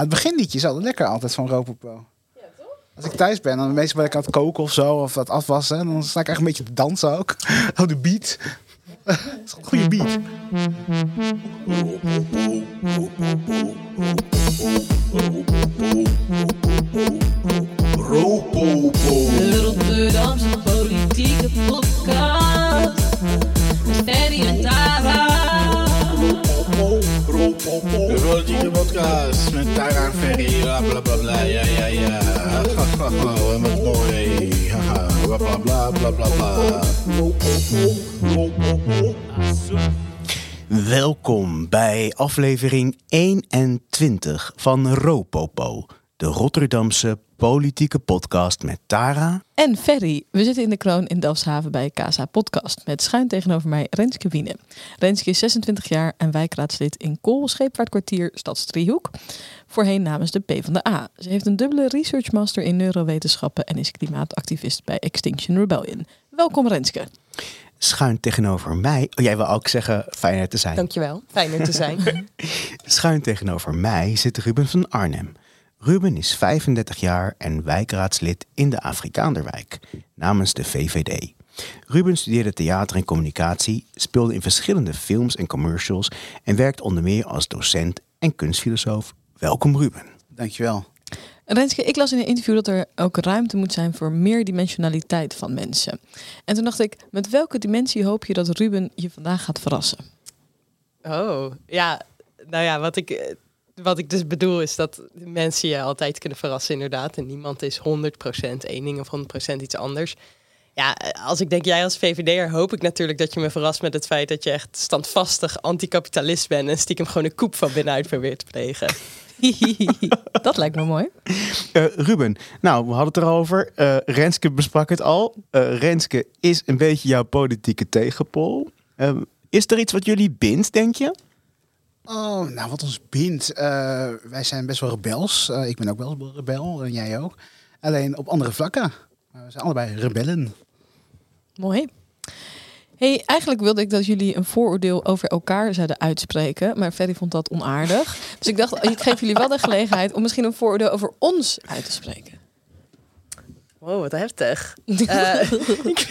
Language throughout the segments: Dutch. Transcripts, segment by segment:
het beginliedje is altijd lekker altijd van Ropopo. Als ik thuis ben, dan meestal ben ik aan het koken of zo, of dat afwassen. En dan sta ik echt een beetje te dansen ook. Oh, de beat. Dat is een goede beat. De Rotterdamse politieke podcast. Met Ferry en Tara. Politieke podcast met Tara Ferry, bla bla bla bla, ja ja ja. En wat mooi, bla bla bla bla bla bla. Welkom bij aflevering 21 van Ropopo, de Rotterdamse politieke podcast met Tara. En Ferry, we zitten in de kroon in Delfshaven bij Casa Podcast. Met schuin tegenover mij Renske Wiene. Renske is 26 jaar en wijkraadslid in Kool, Scheepvaartkwartier, Stadsdriehoek. Voorheen namens de PvdA. Ze heeft een dubbele researchmaster in neurowetenschappen en is klimaatactivist bij Extinction Rebellion. Welkom Renske. Schuin tegenover mij. Oh, jij wil ook zeggen fijn er te zijn. Dankjewel, fijn er te zijn. Schuin tegenover mij zit Ruben van Arnhem. Ruben is 35 jaar en wijkraadslid in de Afrikaanderwijk namens de VVD. Ruben studeerde theater en communicatie, speelde in verschillende films en commercials en werkt onder meer als docent en kunstfilosoof. Welkom Ruben. Dankjewel. Renske, ik las in een interview dat er ook ruimte moet zijn voor meerdimensionaliteit van mensen. En toen dacht ik, met welke dimensie hoop je dat Ruben je vandaag gaat verrassen? Oh, ja. Nou ja, wat ik, eh, wat ik dus bedoel is dat mensen je altijd kunnen verrassen inderdaad. En niemand is 100% één ding of 100% iets anders. Ja, als ik denk jij als VVD'er hoop ik natuurlijk dat je me verrast met het feit dat je echt standvastig anticapitalist bent en stiekem gewoon een koep van binnenuit probeert te plegen. dat lijkt me mooi. Eh, Ruben, nou, we hadden het erover. Eh, Renske besprak het al. Eh, Renske is een beetje jouw politieke tegenpol. Eh, is er iets wat jullie bindt, denk je? Oh, nou wat ons bindt. eh, wij zijn best wel rebels. Eh, ik ben ook wel rebel en jij ook. Alleen op andere vlakken. Maar we zijn allebei rebellen. Mooi. Hey, eigenlijk wilde ik dat jullie een vooroordeel over elkaar zouden uitspreken, maar Ferry vond dat onaardig. Dus ik dacht, ik geef jullie wel de gelegenheid om misschien een vooroordeel over ons uit te spreken. Wow, wat heftig. Eh,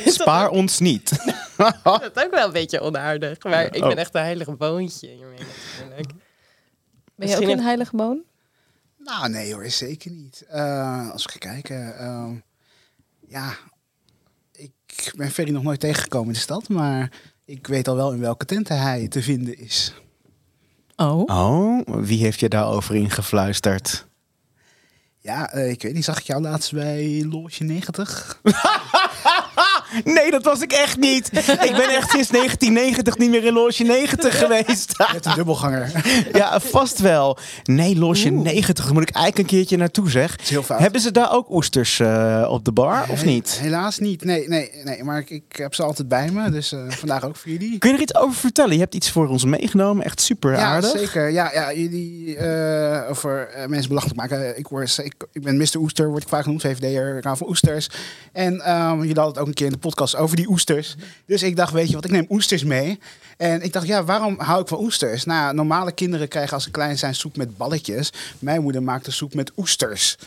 Spaar ons niet. dat ook wel een beetje onaardig. Maar ik Oh. ben echt een heilige boontje. Ben jij ook Misschien een een- heilige boon? Nou, nee hoor, zeker niet. Eh, als we gaan kijken. ehm, ja, ik ben Ferry nog nooit tegengekomen in de stad. Maar ik weet al wel in welke tenten hij te vinden is. Oh. Oh, wie heeft je daarover ingefluisterd? Ja, eh, ik weet niet. Zag ik jou laatst bij Loge 90? Nee, dat was ik echt niet. Ik ben echt sinds 1990 niet meer in Loge 90 geweest. Met een dubbelganger. ja, vast wel. Nee, Loge 90 daar moet ik eigenlijk een keertje naartoe, zeg. Hebben ze daar ook oesters eh, op de bar, of niet? Helaas niet. Nee, nee, nee. Maar ik, ik heb ze altijd bij me. Dus eh, vandaag ook voor jullie. Kun je er iets over vertellen? Je hebt iets voor ons meegenomen. Echt super Ja, aardig. zeker. Ja, ja jullie over mensen belachelijk maken. Ik, word, ik, ben Mr. Oester, word ik vaak genoemd. VVD'er, hou van oesters. En ehm, jullie hadden het ook een keer in de podcast over die oesters. Dus ik dacht, weet je wat, ik neem oesters mee. En ik dacht, ja, waarom hou ik van oesters? Nou, normale kinderen krijgen als ze klein zijn soep met balletjes. Mijn moeder maakte soep met oesters.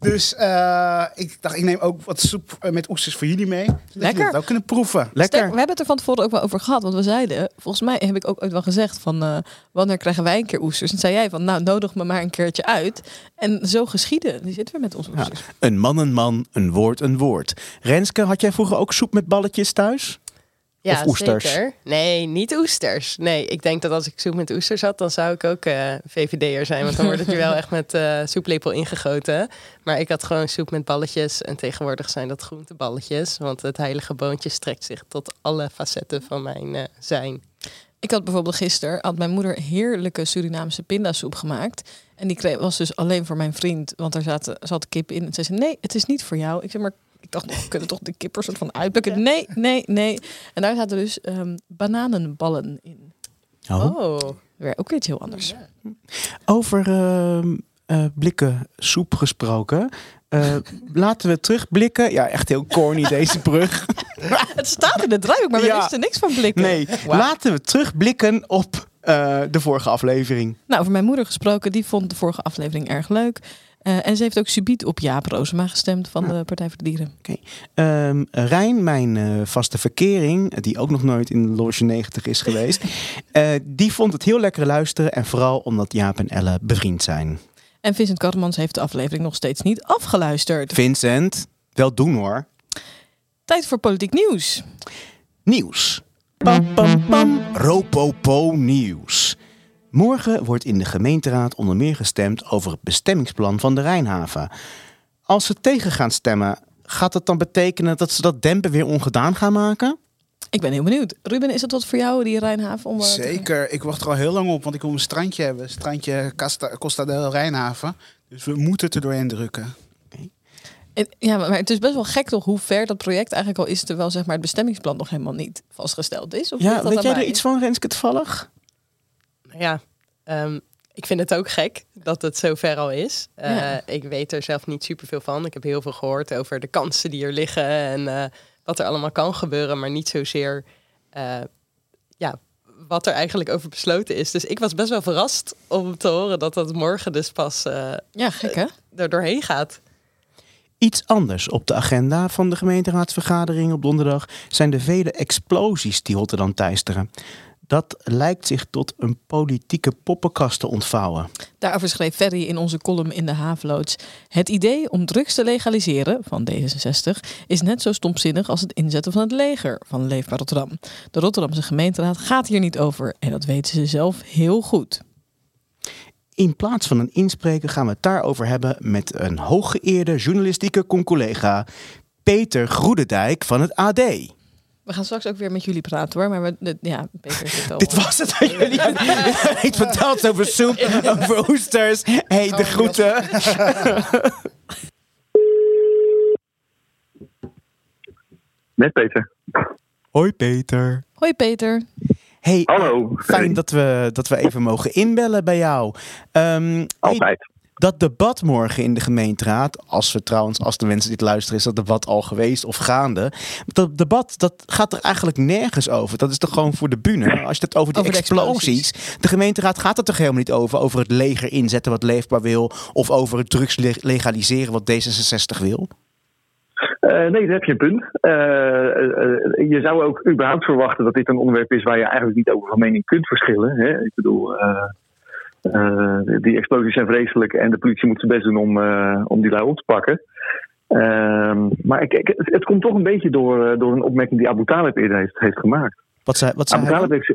Dus eh, ik dacht, ik neem ook wat soep eh, met oesters voor jullie mee. Zodat jullie Lekker. het ook kunnen proeven. Lekker. Sterk, we hebben het er van tevoren ook wel over gehad. Want we zeiden, volgens mij heb ik ook ooit wel gezegd van... eh, wanneer krijgen wij een keer oesters? En zei jij van, nou nodig me maar een keertje uit. En zo geschieden. Die zitten we met onze Ja. oesters. Een man een man, een woord een woord. Renske, had jij vroeger ook soep met balletjes thuis? Ja, Of oesters? zeker. Nee, niet oesters. Nee, ik denk dat als ik soep met oesters had, dan zou ik ook eh VVD'er zijn. Want dan wordt het je wel echt met eh, soeplepel ingegoten. Maar ik had gewoon soep met balletjes. En tegenwoordig zijn dat groenteballetjes. Want het heilige boontje strekt zich tot alle facetten van mijn eh, zijn. Ik had bijvoorbeeld gisteren, had mijn moeder heerlijke Surinaamse pindasoep gemaakt. En die kreeg, was dus alleen voor mijn vriend, want er zaten, zat kip in. En ze zei, nee, het is niet voor jou. Ik zeg maar, ik dacht, we kunnen toch de kippers soort van uitbukken? Nee, nee, nee. En daar zaten dus ehm, bananenballen in. Oh, Weer ook weer iets heel anders. Over ehm, eh, blikken soep gesproken. Eh, laten we terugblikken. Ja, echt heel corny deze brug. Het staat in het draaiboek, maar we Ja. wisten niks van blikken. Nee, laten we terugblikken op eh, de vorige aflevering. Nou, over mijn moeder gesproken, die vond de vorige aflevering erg leuk. Eh, en ze heeft ook subiet op Jaap Roosema gestemd van de Partij voor de Dieren. Ehm Rijn, mijn eh, vaste verkering, die ook nog nooit in de Loge 90 is geweest, eh, die vond het heel lekker luisteren. En vooral omdat Jaap en Elle bevriend zijn. En Vincent Karremans heeft de aflevering nog steeds niet afgeluisterd. Vincent, wel doen hoor. Tijd voor politiek nieuws. Nieuws. Pam, pam, pam. Ropopo nieuws. Morgen wordt in de gemeenteraad onder meer gestemd over het bestemmingsplan van de Rijnhaven. Als ze tegen gaan stemmen, gaat dat dan betekenen dat ze dat dempen weer ongedaan gaan maken? Ik ben heel benieuwd. Ruben, is dat wat voor jou, die Rijnhaven? Om, eh, Zeker, ik wacht er al heel lang op, want ik wil een strandje hebben. Strandje Costa, Costa del Rijnhaven. Dus we moeten het er doorheen drukken. En- Ja, maar het is best wel gek toch hoe ver dat project eigenlijk al is, terwijl zeg maar, het bestemmingsplan nog helemaal niet vastgesteld is. Of Ja, dat weet jij er iets van, Renske, toevallig? Ja, ehm, ik vind het ook gek dat het zo ver al is. Eh, Ja. Ik weet er zelf niet superveel van. Ik heb heel veel gehoord over de kansen die er liggen en eh, wat er allemaal kan gebeuren, maar niet zozeer eh, ja, wat er eigenlijk over besloten is. Dus ik was best wel verrast om te horen dat dat morgen dus pas eh, Ja, gek hè? er doorheen gaat. Iets anders op de agenda van de gemeenteraadsvergadering op donderdag zijn de vele explosies die Rotterdam teisteren. Dat lijkt zich tot een politieke poppenkast te ontvouwen. Daarover schreef Ferry in onze column in de Haveloods. Het idee om drugs te legaliseren van D66 is net zo stomzinnig als het inzetten van het leger van Leefbaar Rotterdam. De Rotterdamse gemeenteraad gaat hier niet over en dat weten ze zelf heel goed. In plaats van een inspreker gaan we het daarover hebben met een hooggeëerde journalistieke concollega Peter Groedendijk van het AD. We gaan straks ook weer met jullie praten hoor, maar we, de- ja, Peter zit al. Dit was het wat jullie hebben iets verteld over soep, over oesters. hey, de groeten. Met Peter. Hoi Peter. Hoi Peter. Hey, Hallo. fijn dat we, dat we even mogen inbellen bij jou. Ehm, hey, Altijd. Dat debat morgen in de gemeenteraad, als we trouwens, als de mensen dit luisteren, is dat debat al geweest of gaande. Dat debat, dat gaat er eigenlijk nergens over. Dat is toch gewoon voor de bühne. Als je het over die Over de explosies, de gemeenteraad gaat het toch helemaal niet over. Over het leger inzetten wat leefbaar wil. Of over het drugs le- legaliseren wat D66 wil. Eh, nee, daar heb je een punt. Eh, eh, je zou ook überhaupt verwachten dat dit een onderwerp is waar je eigenlijk niet over van mening kunt verschillen. Hè? Ik bedoel, eh, die explosies zijn vreselijk en de politie moet zijn best doen om, eh, om die lui op te pakken. Ehm, maar ik, ik- het, het komt toch een beetje door, eh, door een opmerking die Abu Talib eerder heeft, heeft gemaakt. Wat zei, wat zei Abu Talib heeft,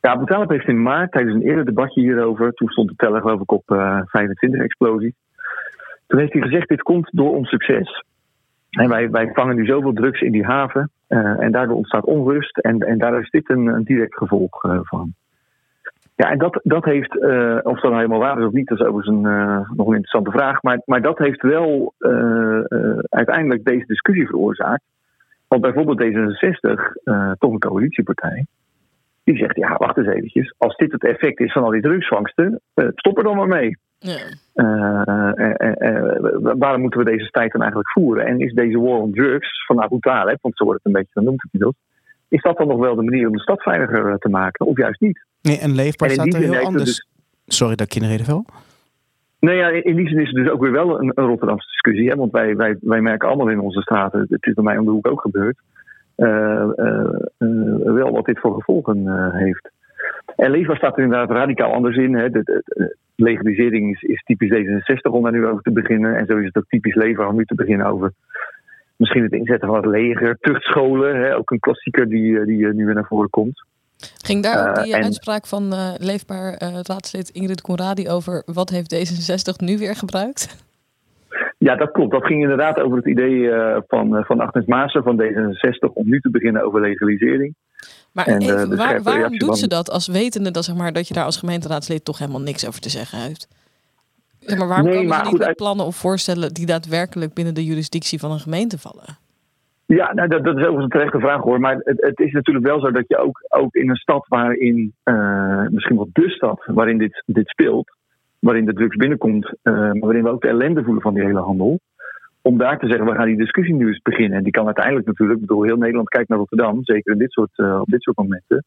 ja, Abu Talib heeft in maart tijdens een eerder debatje hierover, toen stond de teller geloof ik op eh, 25 explosies. Toen heeft hij gezegd, dit komt door ons succes. En wij, wij vangen nu zoveel drugs in die haven en daardoor ontstaat onrust en, en daar is dit een, een direct gevolg van. Ja, en dat, dat heeft, eh, of dat nou helemaal waar is of niet, dat is overigens een, eh, nog een interessante vraag. Maar, maar dat heeft wel eh, uiteindelijk deze discussie veroorzaakt. Want bijvoorbeeld D66, eh, toch een coalitiepartij, die zegt: ja, wacht eens eventjes. Als dit het effect is van al die drugsvangsten, stop er dan maar mee. Ja. Waarom moeten we deze strijd dan eigenlijk voeren? En is deze war on drugs van Abu Talib, want zo wordt het een beetje genoemd inmiddels, is dat dan nog wel de manier om de stad veiliger eh, te maken, of juist niet? Nee, en leefbaar En staat er heel anders. Sorry dat ik in val. Nee, ja, in die zin is het dus ook weer wel een, een Rotterdamse discussie. Hè? Want wij, wij, wij merken allemaal in onze straten, het is bij mij om de hoek ook gebeurd, eh, eh, wel wat dit voor gevolgen heeft. En leefbaar staat er inderdaad radicaal anders in. Hè? De, de- de legalisering is, is typisch D66 om daar nu over te beginnen. En zo is het ook typisch leefbaar om nu te beginnen over misschien het inzetten van het leger, tuchtscholen. Hè? Ook een klassieker die, eh, die eh, nu weer naar voren komt. Ging daar ook Eh, die en- uitspraak van Leefbaar raadslid Ingrid Conradi over wat heeft D66 nu weer gebruikt? Ja, dat klopt. Dat ging inderdaad over het idee van, van Agnes Maassen van D66 om nu te beginnen over legalisering. Maar En, even, waar, waarom doet van- ze dat als wetende dat, zeg maar, dat je daar als gemeenteraadslid toch helemaal niks over te zeggen heeft? Zeg maar waarom Nee, komen maar niet goed, met plannen of voorstellen die daadwerkelijk binnen de jurisdictie van een gemeente vallen? Ja, nou, dat, dat is overigens een terechte vraag hoor. Maar het, het is natuurlijk wel zo dat je ook, ook in een stad waarin, eh, misschien wel de stad waarin dit, dit speelt, waarin de drugs binnenkomt, eh, maar waarin we ook de ellende voelen van die hele handel. Om daar te zeggen, we gaan die discussie nu eens beginnen. En die kan uiteindelijk natuurlijk, ik bedoel, heel Nederland kijkt naar Rotterdam, zeker in dit soort, eh, op dit soort momenten.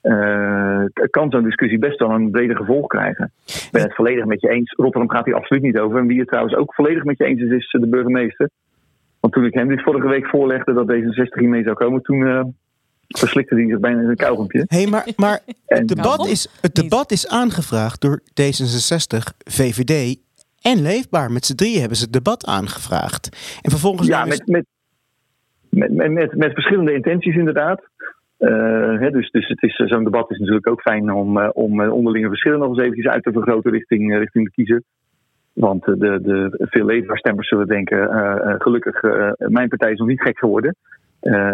Eh, kan zo'n discussie best wel een breder gevolg krijgen. Ik ben het volledig met je eens. Rotterdam gaat hier absoluut niet over. En wie het trouwens ook volledig met je eens is, is de burgemeester. Want toen ik hem dit vorige week voorlegde dat D66 hiermee zou komen, toen eh, verslikte hij zich bijna in een kauwgompje. Hey, maar, maar En- het, debat is, het debat is aangevraagd door D66, VVD en Leefbaar. Met z'n drieën hebben ze het debat aangevraagd. En vervolgens... Ja, met, met, met, met, met verschillende intenties inderdaad. Eh, hè, dus dus het is, eh, zo'n debat is natuurlijk ook fijn om, eh, om onderlinge verschillen nog eens eventjes uit te vergroten richting, richting de kiezer. Want de, de veel leefbaarstemmers zullen denken, gelukkig, mijn partij is nog niet gek geworden.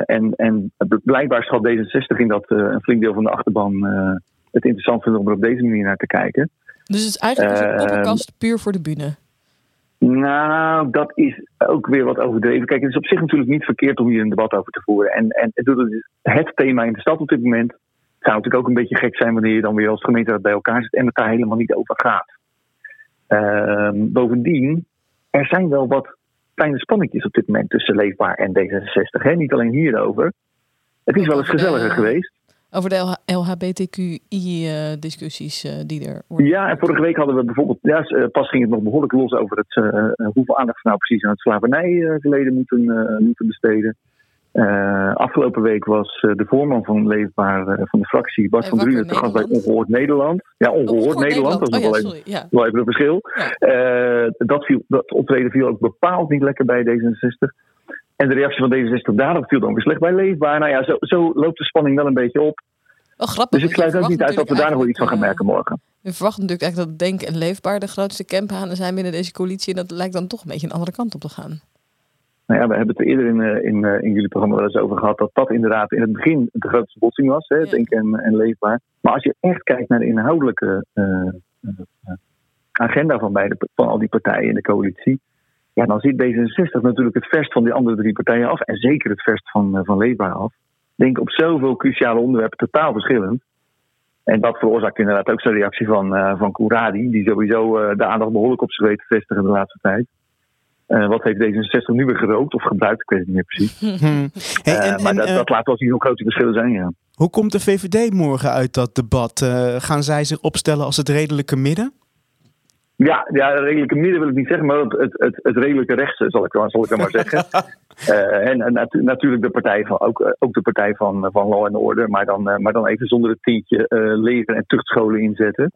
En, en blijkbaar schat D66 in dat een flink deel van de achterban het interessant vindt om er op deze manier naar te kijken. Dus het is eigenlijk een poppenkast puur voor de bühne. Nou, dat is ook weer wat overdreven. Kijk, het is op zich natuurlijk niet verkeerd om hier een debat over te voeren. En, en het is het thema in de stad op dit moment. Zou natuurlijk ook een beetje gek zijn wanneer je dan weer als gemeenteraad bij elkaar zit en het daar helemaal niet over gaat. Ehm, bovendien, er zijn wel wat kleine spannetjes op dit moment tussen Leefbaar en D66. Hè? Niet alleen hierover. Het is wel eens gezelliger geweest. Over de LHBTQI-discussies eh, die er worden. Ja, en vorige week hadden we bijvoorbeeld, ja, eh, pas ging het nog behoorlijk los over het, eh, eh, hoeveel aandacht we nou precies aan het slavernijverleden moeten, eh, moeten besteden. Eh, afgelopen week was eh, de voorman van Leefbaar eh, van de fractie, Bart Eh, van Drunen, te gast bij. Ongehoord Nederland. Ja, Ongehoord Oh, Nederland, dat is Oh nog ja, wel even. Ja. wel even een verschil. Ja. Eh, dat, viel, dat optreden viel ook bepaald niet lekker bij D66. En de reactie van D66 daarop viel dan weer slecht bij Leefbaar. Nou ja, zo, zo loopt de spanning wel een beetje op. Wel grappig. Dus ik sluit ook niet uit dat we daar nog wel iets van gaan merken eigenlijk, morgen. eh, Je verwacht natuurlijk eigenlijk dat Denk en Leefbaar de grootste campanen zijn binnen deze coalitie. En dat lijkt dan toch een beetje een andere kant op te gaan. Nou ja, we hebben het er eerder in, eh, in, eh, in jullie programma wel eens over gehad dat dat inderdaad in het begin de grootste botsing was, hè, Ja. denk en, en leefbaar. Maar als je echt kijkt naar de inhoudelijke eh, eh, agenda van, beide, van al die partijen in de coalitie, ja, dan zit D66 natuurlijk het verst van die andere drie partijen af en zeker het verst van, eh, van leefbaar af. Ik denk op zoveel cruciale onderwerpen totaal verschillend. En dat veroorzaakt inderdaad ook zo'n reactie van, eh van Kouradi, die sowieso eh, de aandacht behoorlijk op zich weet te vestigen de laatste tijd. Wat heeft D66 nu weer gerookt of gebruikt? Ik weet het niet meer precies. Hmm. Hey, en, maar dat, dat laat wel zien hoe groot die verschillen zijn, ja. hoe komt de VVD morgen uit dat debat? Gaan zij zich opstellen als het redelijke midden? Ja, ja, redelijke midden wil ik niet zeggen, maar het, het, het, redelijke rechtse, zal ik, zal ik dan maar zeggen. Eh, en en natu- natuurlijk de partij van, ook, eh, ook de partij van, van Law and Order, maar dan, eh, maar dan even zonder het eh leger- en tuchtscholen inzetten.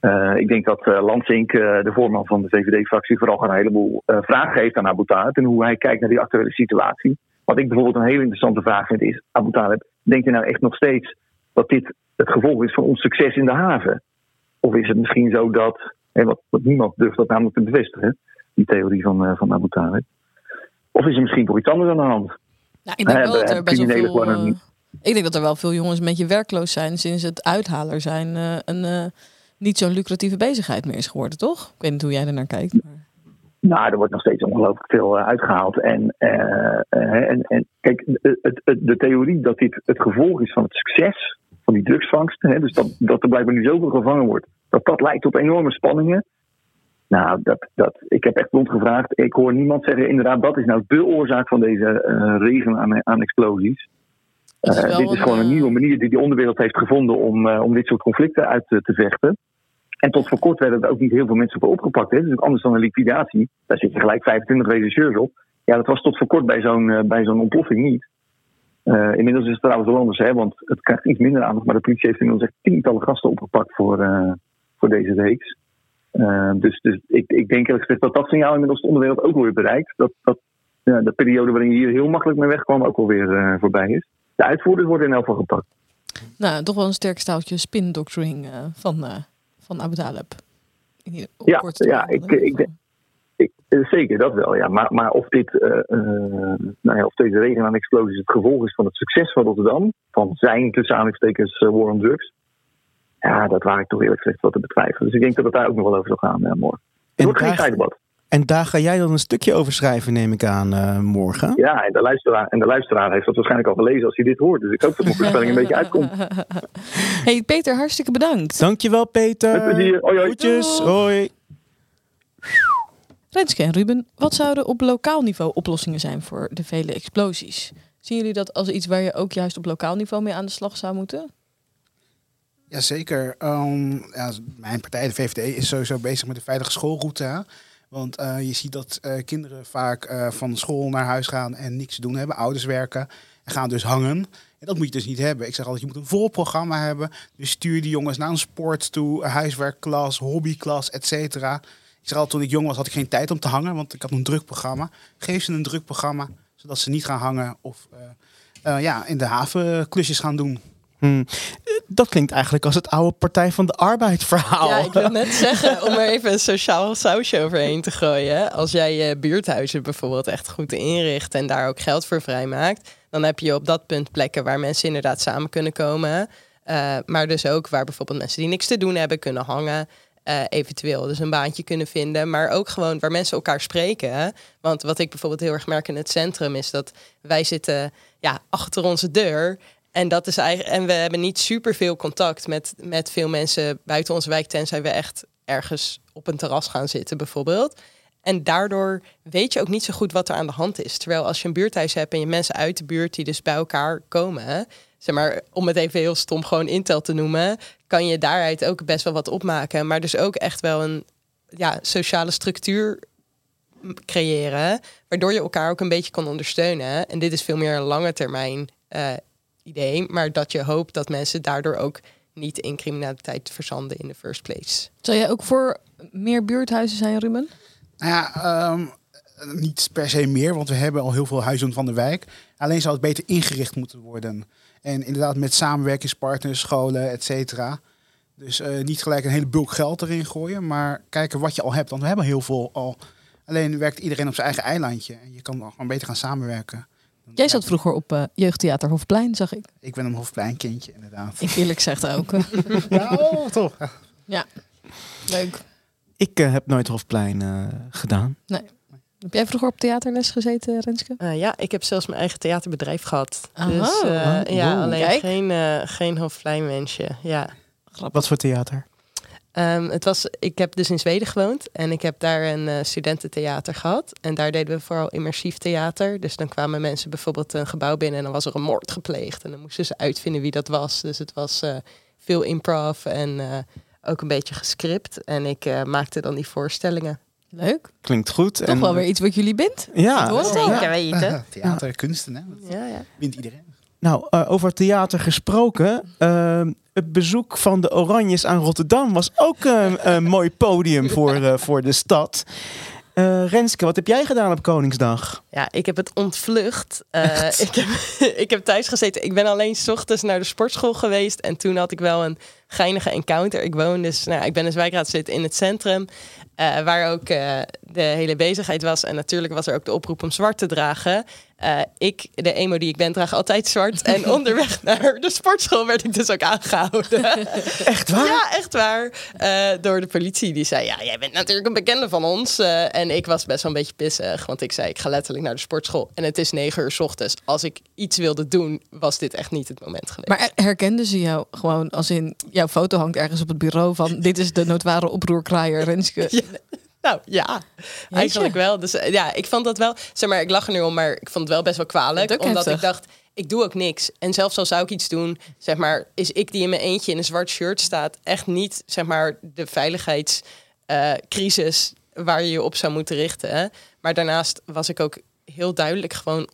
Eh, ik denk dat eh Lansink, eh, de voorman van de VVD-fractie, vooral een heleboel eh, vragen geeft aan Abu Talib en hoe hij kijkt naar die actuele situatie. Wat ik bijvoorbeeld een hele interessante vraag vind is, Abu Talib, denk je nou echt nog steeds dat dit het gevolg is van ons succes in de haven? Of is het misschien zo dat, hè, wat, wat niemand durft dat namelijk te bevestigen, die theorie van, eh, van Abu Talib. Of is er misschien toch iets anders aan de hand? Nou, ik denk Eh, wel dat de er best wel criminelen veel... gewoon een- eh, ik denk dat er wel veel jongens een beetje werkloos zijn sinds het uithaler zijn een niet zo'n lucratieve bezigheid meer is geworden, toch? Ik weet niet hoe jij er naar kijkt. Maar... Nou, er wordt nog steeds ongelooflijk veel eh, uitgehaald. En, en, en kijk, het, de theorie dat dit het gevolg is van het succes van die drugsvangsten, hè, dus dat, dat er blijkbaar nu zoveel gevangen wordt, dat dat leidt tot enorme spanningen. Nou, dat, dat, ik heb echt rondgevraagd. Ik hoor niemand zeggen, inderdaad, dat is nou de oorzaak van deze eh, regen aan, aan explosies. Is Eh, dit is gewoon een eh, nieuwe manier die de onderwereld heeft gevonden om, om dit soort conflicten uit te, te vechten. En tot voor kort werden er ook niet heel veel mensen voor opgepakt. Hè. Dus ook anders dan een liquidatie. Daar zit je gelijk 25 regisseurs op. Ja, dat was tot voor kort bij zo'n bij zo'n ontploffing niet. Inmiddels is het trouwens wel anders, hè, want het krijgt iets minder aandacht. Maar de politie heeft inmiddels echt tientallen gasten opgepakt voor, voor deze reeks. Eh, dus dus ik, ik denk eerlijk gezegd dat dat signaal inmiddels de onderwereld ook weer bereikt. Dat, dat ja, de periode waarin je hier heel makkelijk mee wegkwam ook alweer eh voorbij is. De uitvoerders worden in elk geval gepakt. Nou, toch wel een sterk staaltje spin-doctoring eh, van, van Abu Talib. Ja, ja, ik- ik geval. Ik, zeker, dat wel, ja. Maar, maar of, dit, nou ja, of deze regen aan explosies het gevolg is van het succes van Rotterdam, van zijn tussen aanhalingstekens war on drugs, ja, dat waar ik toch eerlijk gezegd wat te betwijfelen. Dus ik denk dat het daar ook nog wel over zal gaan eh, morgen. Het En wordt geen daar-. En daar ga jij dan een stukje over schrijven, neem ik aan, eh, morgen. Ja, en de, luisteraar, en de luisteraar heeft dat waarschijnlijk al gelezen als hij dit hoort. Dus ik hoop dat mijn voorspelling een beetje uitkomt. hey Peter, hartstikke bedankt. Dankjewel, Peter. Met plezier. Hoi, hoi. Hoi. Renske en Ruben, wat zouden op lokaal niveau oplossingen zijn voor de vele explosies? Zien jullie dat als iets waar je ook juist op lokaal niveau mee aan de slag zou moeten? Jazeker. Ja, mijn partij, de VVD, is sowieso bezig met de veilige schoolroute. Want eh, je ziet dat eh, kinderen vaak eh, van school naar huis gaan en niks te doen hebben. Ouders werken en gaan dus hangen. En dat moet je dus niet hebben. Ik zeg altijd, je moet een vol programma hebben. Dus stuur die jongens naar een sport toe, huiswerkklas, hobbyklas, et cetera. Ik zeg altijd, toen ik jong was, had ik geen tijd om te hangen, want ik had een druk programma. Geef ze een druk programma, zodat ze niet gaan hangen of ja, in de haven klusjes gaan doen. Hmm. Dat klinkt eigenlijk als het oude Partij van de Arbeid verhaal. Ja, ik wil net zeggen, om er even een sociaal sausje overheen te gooien. Als jij je buurthuizen bijvoorbeeld echt goed inricht en daar ook geld voor vrijmaakt, dan heb je op dat punt plekken waar mensen inderdaad samen kunnen komen. Eh, maar dus ook waar bijvoorbeeld mensen die niks te doen hebben kunnen hangen. eh, eventueel dus een baantje kunnen vinden. Maar ook gewoon waar mensen elkaar spreken. Want wat ik bijvoorbeeld heel erg merk in het centrum is dat wij zitten ja, achter onze deur. En, dat is eigenlijk, en we hebben niet super veel contact met, met veel mensen buiten onze wijk, tenzij we echt ergens op een terras gaan zitten, bijvoorbeeld. En daardoor weet je ook niet zo goed wat er aan de hand is. Terwijl als je een buurthuis hebt en je mensen uit de buurt die dus bij elkaar komen, zeg maar, om het even heel stom gewoon Intel te noemen, kan je daaruit ook best wel wat opmaken. Maar dus ook echt wel een ja, sociale structuur creëren, waardoor je elkaar ook een beetje kan ondersteunen. En dit is veel meer een lange termijn eh, idee, maar dat je hoopt dat mensen daardoor ook niet in criminaliteit verzanden in the first place. Zou jij ook voor meer buurthuizen zijn, Ruben? Nou ja, ehm, niet per se meer, want we hebben al heel veel huizen van de wijk. Alleen zou het beter ingericht moeten worden. En inderdaad met samenwerkingspartners, scholen, et cetera. Dus eh, niet gelijk een hele bulk geld erin gooien, maar kijken wat je al hebt. Want we hebben heel veel al. Alleen werkt iedereen op zijn eigen eilandje. En je kan dan gewoon beter gaan samenwerken. Jij zat vroeger op eh, Jeugdtheater Hofplein, zag ik. Ik ben een Hofpleinkindje, inderdaad. Ik eerlijk gezegd ook. Ja, oh, toch. ja, leuk. Ik eh, heb nooit Hofplein eh, gedaan. Heb jij vroeger op theaterles gezeten, Renske? Eh, ja, ik heb zelfs mijn eigen theaterbedrijf gehad. Aha. Dus eh, Oh, ja, alleen Kijk. geen, eh geen hoofdlijnmensje. Ja. Wat voor theater? Ehm, het was, ik heb dus in Zweden gewoond en ik heb daar een eh, studententheater gehad. En daar deden we vooral immersief theater. Dus dan kwamen mensen bijvoorbeeld een gebouw binnen en dan was er een moord gepleegd. En dan moesten ze uitvinden wie dat was. Dus het was eh, veel improv en eh, ook een beetje gescript. En ik eh, maakte dan die voorstellingen. Leuk. Klinkt goed. Toch wel weer iets wat jullie bindt. Ja, hoor al. Zeker weten. Theater, kunsten, hè? dat Ja, ja. wint iedereen. Nou, eh, over theater gesproken. eh, het bezoek van de Oranjes aan Rotterdam was ook een mooi podium voor, eh, voor de stad. Eh, Renske, wat heb jij gedaan op Koningsdag? Ja, ik heb het ontvlucht. Eh, ik, heb, ik heb thuis gezeten. Ik ben alleen 's ochtends naar de sportschool geweest. En toen had ik wel een geinige encounter. Ik woon dus, nou, ik ben dus wijkraadslid in het centrum. eh, waar ook eh, de hele bezigheid was. En natuurlijk was er ook de oproep om zwart te dragen. Eh, ik, de emo die ik ben, draag altijd zwart. En onderweg naar de sportschool werd ik dus ook aangehouden. Echt waar? Ja, echt waar. Door de politie. Die zei, ja, jij bent natuurlijk een bekende van ons. En ik was best wel een beetje pissig. Want ik zei, ik ga letterlijk naar de sportschool. En het is negen uur 's ochtends. Als ik iets wilde doen, was dit echt niet het moment geweest. Maar her- herkenden ze jou gewoon als in jouw foto hangt ergens op het bureau van dit is de noodware oproerkraaier Renske. Ja. Nou ja, eigenlijk wel. Dus eh, ja, ik vond dat wel. Zeg maar, ik lach er nu om, maar ik vond het wel best wel kwalijk. Omdat heftig. ik dacht, ik doe ook niks. En zelfs al zou ik iets doen, zeg maar, is ik die in mijn eentje in een zwart shirt staat, echt niet, zeg maar, de veiligheidscrisis waar je je op zou moeten richten. Maar daarnaast was ik ook heel duidelijk gewoon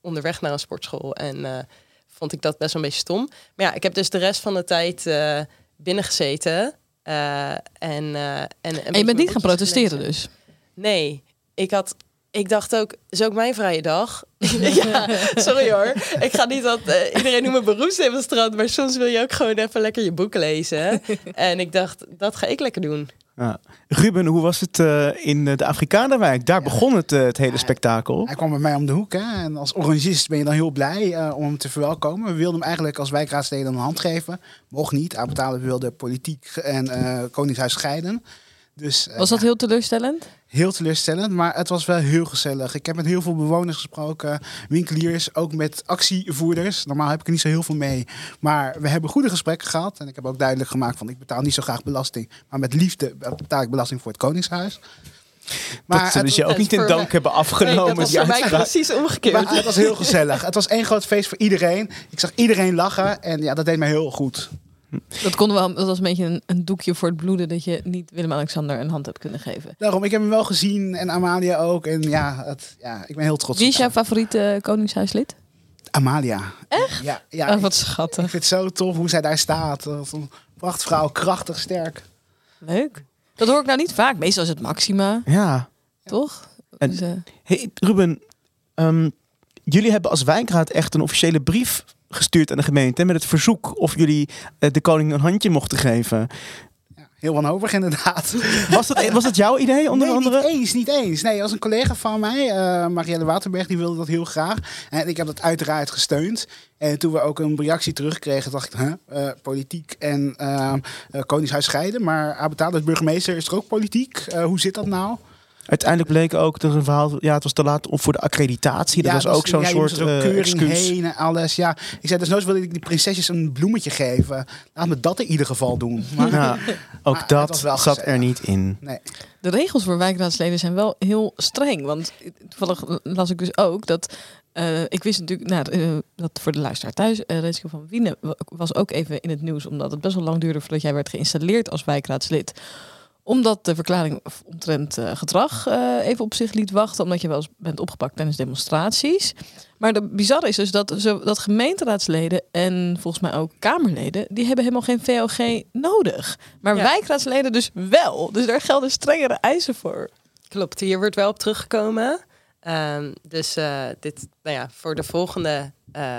onderweg naar een sportschool. En eh, vond ik dat best wel een beetje stom. Maar ja, ik heb dus de rest van de tijd eh binnen gezeten. eh, en, eh, en, je bent niet gaan protesteren gelezen. dus. Nee, ik had. Ik dacht ook, is ook mijn vrije dag? ja, sorry hoor. Ik ga niet dat eh, iedereen noemt me beroepsdemonstrant, maar soms wil je ook gewoon even lekker je boek lezen. en ik dacht, dat ga ik lekker doen. Ja. Ruben, hoe was het eh, in de Afrikanerwijk? Daar begon het, eh, het hele spektakel. Hij kwam bij mij om de hoek. Hè? En als orangist ben je dan heel blij eh, om hem te verwelkomen. We wilden hem eigenlijk als wijkraadsleden een hand geven. Mocht niet. Aanbetalen wilde politiek en Koningshuis scheiden. Dus eh, Was dat heel teleurstellend? heel teleurstellend, maar het was wel heel gezellig. Ik heb met heel veel bewoners gesproken, winkeliers, ook met actievoerders. Normaal heb ik er niet zo heel veel mee. Maar we hebben goede gesprekken gehad. En ik heb ook duidelijk gemaakt van ik betaal niet zo graag belasting. Maar met liefde betaal ik belasting voor het Koningshuis. dat zullen ze je ook niet in dank hebben Nee, afgenomen. dat was mij precies omgekeerd. Maar het was heel gezellig. Het was één groot feest voor iedereen. Ik zag iedereen lachen en ja, dat deed mij heel goed. Dat, konden wel, dat was een beetje een, een doekje voor het bloeden dat je niet Willem-Alexander een hand hebt kunnen geven. Daarom, ik heb hem wel gezien en Amalia ook. En ja, het, ja ik ben heel trots Wie op is jouw favoriete koningshuislid? Amalia. Echt? Ja, ja oh, ik, wat ik schattig. vind het zo tof hoe zij daar staat. Is Een prachtvrouw, krachtig, sterk. Leuk. Dat hoor ik nou niet vaak. Meestal is het Maxima, Ja. toch? En- Dus, eh, Hey, Ruben, ehm, jullie hebben als wijkraad echt een officiële brief gestuurd aan de gemeente met het verzoek of jullie eh, de koning een handje mochten geven. Ja, heel wanhopig inderdaad. Was dat, was dat jouw idee onder nee, andere? niet eens, niet eens. Nee, als een collega van mij, eh Marielle Waterberg, die wilde dat heel graag. En ik heb dat uiteraard gesteund. En toen we ook een reactie terugkregen, dacht ik, huh, eh, politiek en eh, eh, Koningshuis scheiden. Maar Abetale, de burgemeester, is er ook politiek? Hoe zit dat nou? Uiteindelijk bleek ook dat een verhaal, ja, het was te laat voor de accreditatie. Dat Ja, was dus- ook zo'n ja, soort eh, keuring excuus. heen en alles. Ja, ik zei, desnoods wilde ik die prinsesjes een bloemetje geven. Laat me dat in ieder geval doen. Maar, Ja, ook Maar dat zat gezellig. er niet in. nee. de regels voor wijkraadsleden zijn wel heel streng. Want toevallig las ik dus ook dat. eh, ik wist natuurlijk, nou, eh, dat voor de luisteraar thuis, uh, Renske van Wiene wa- was ook even in het nieuws, omdat het best wel lang duurde voordat jij werd geïnstalleerd als wijkraadslid. Omdat de verklaring omtrent eh, gedrag eh, even op zich liet wachten, omdat je wel eens bent opgepakt tijdens demonstraties. Maar de bizarre is dus dat, dat gemeenteraadsleden en volgens mij ook Kamerleden, die hebben helemaal geen VOG nodig. Maar Ja. wijkraadsleden dus wel. Dus daar gelden strengere eisen voor. Klopt, hier wordt wel op teruggekomen. Ehm, dus eh, dit, nou ja, voor de volgende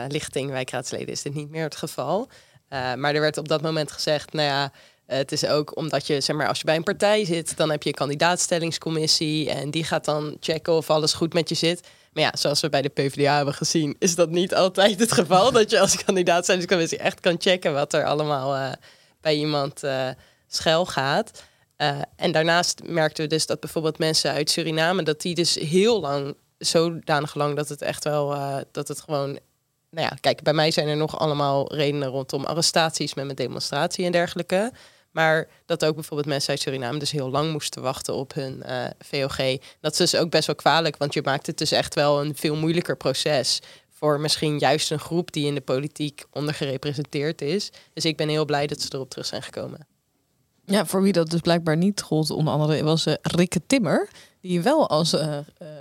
lichting wijkraadsleden is dit niet meer het geval. Maar er werd op dat moment gezegd, nou ja, het is ook omdat je, zeg maar, als je bij een partij zit, dan heb je een kandidaatstellingscommissie en die gaat dan checken of alles goed met je zit. Maar ja, zoals we bij de PvdA hebben gezien, is dat niet altijd het geval. dat je als kandidaatstellingscommissie echt kan checken wat er allemaal eh, bij iemand eh schuil gaat. Eh, en daarnaast merkten we dus dat bijvoorbeeld mensen uit Suriname, dat die dus heel lang, zodanig lang dat het echt wel, dat het gewoon, nou ja, kijk, bij mij zijn er nog allemaal redenen rondom arrestaties met mijn demonstratie en dergelijke. Maar dat ook bijvoorbeeld mensen uit Suriname dus heel lang moesten wachten op hun eh, VOG. Dat is dus ook best wel kwalijk, want je maakt het dus echt wel een veel moeilijker proces voor misschien juist een groep die in de politiek ondergerepresenteerd is. Dus ik ben heel blij dat ze erop terug zijn gekomen. Ja, voor wie dat dus blijkbaar niet gold, onder andere was eh, Rikke Timmer. Die wel als eh,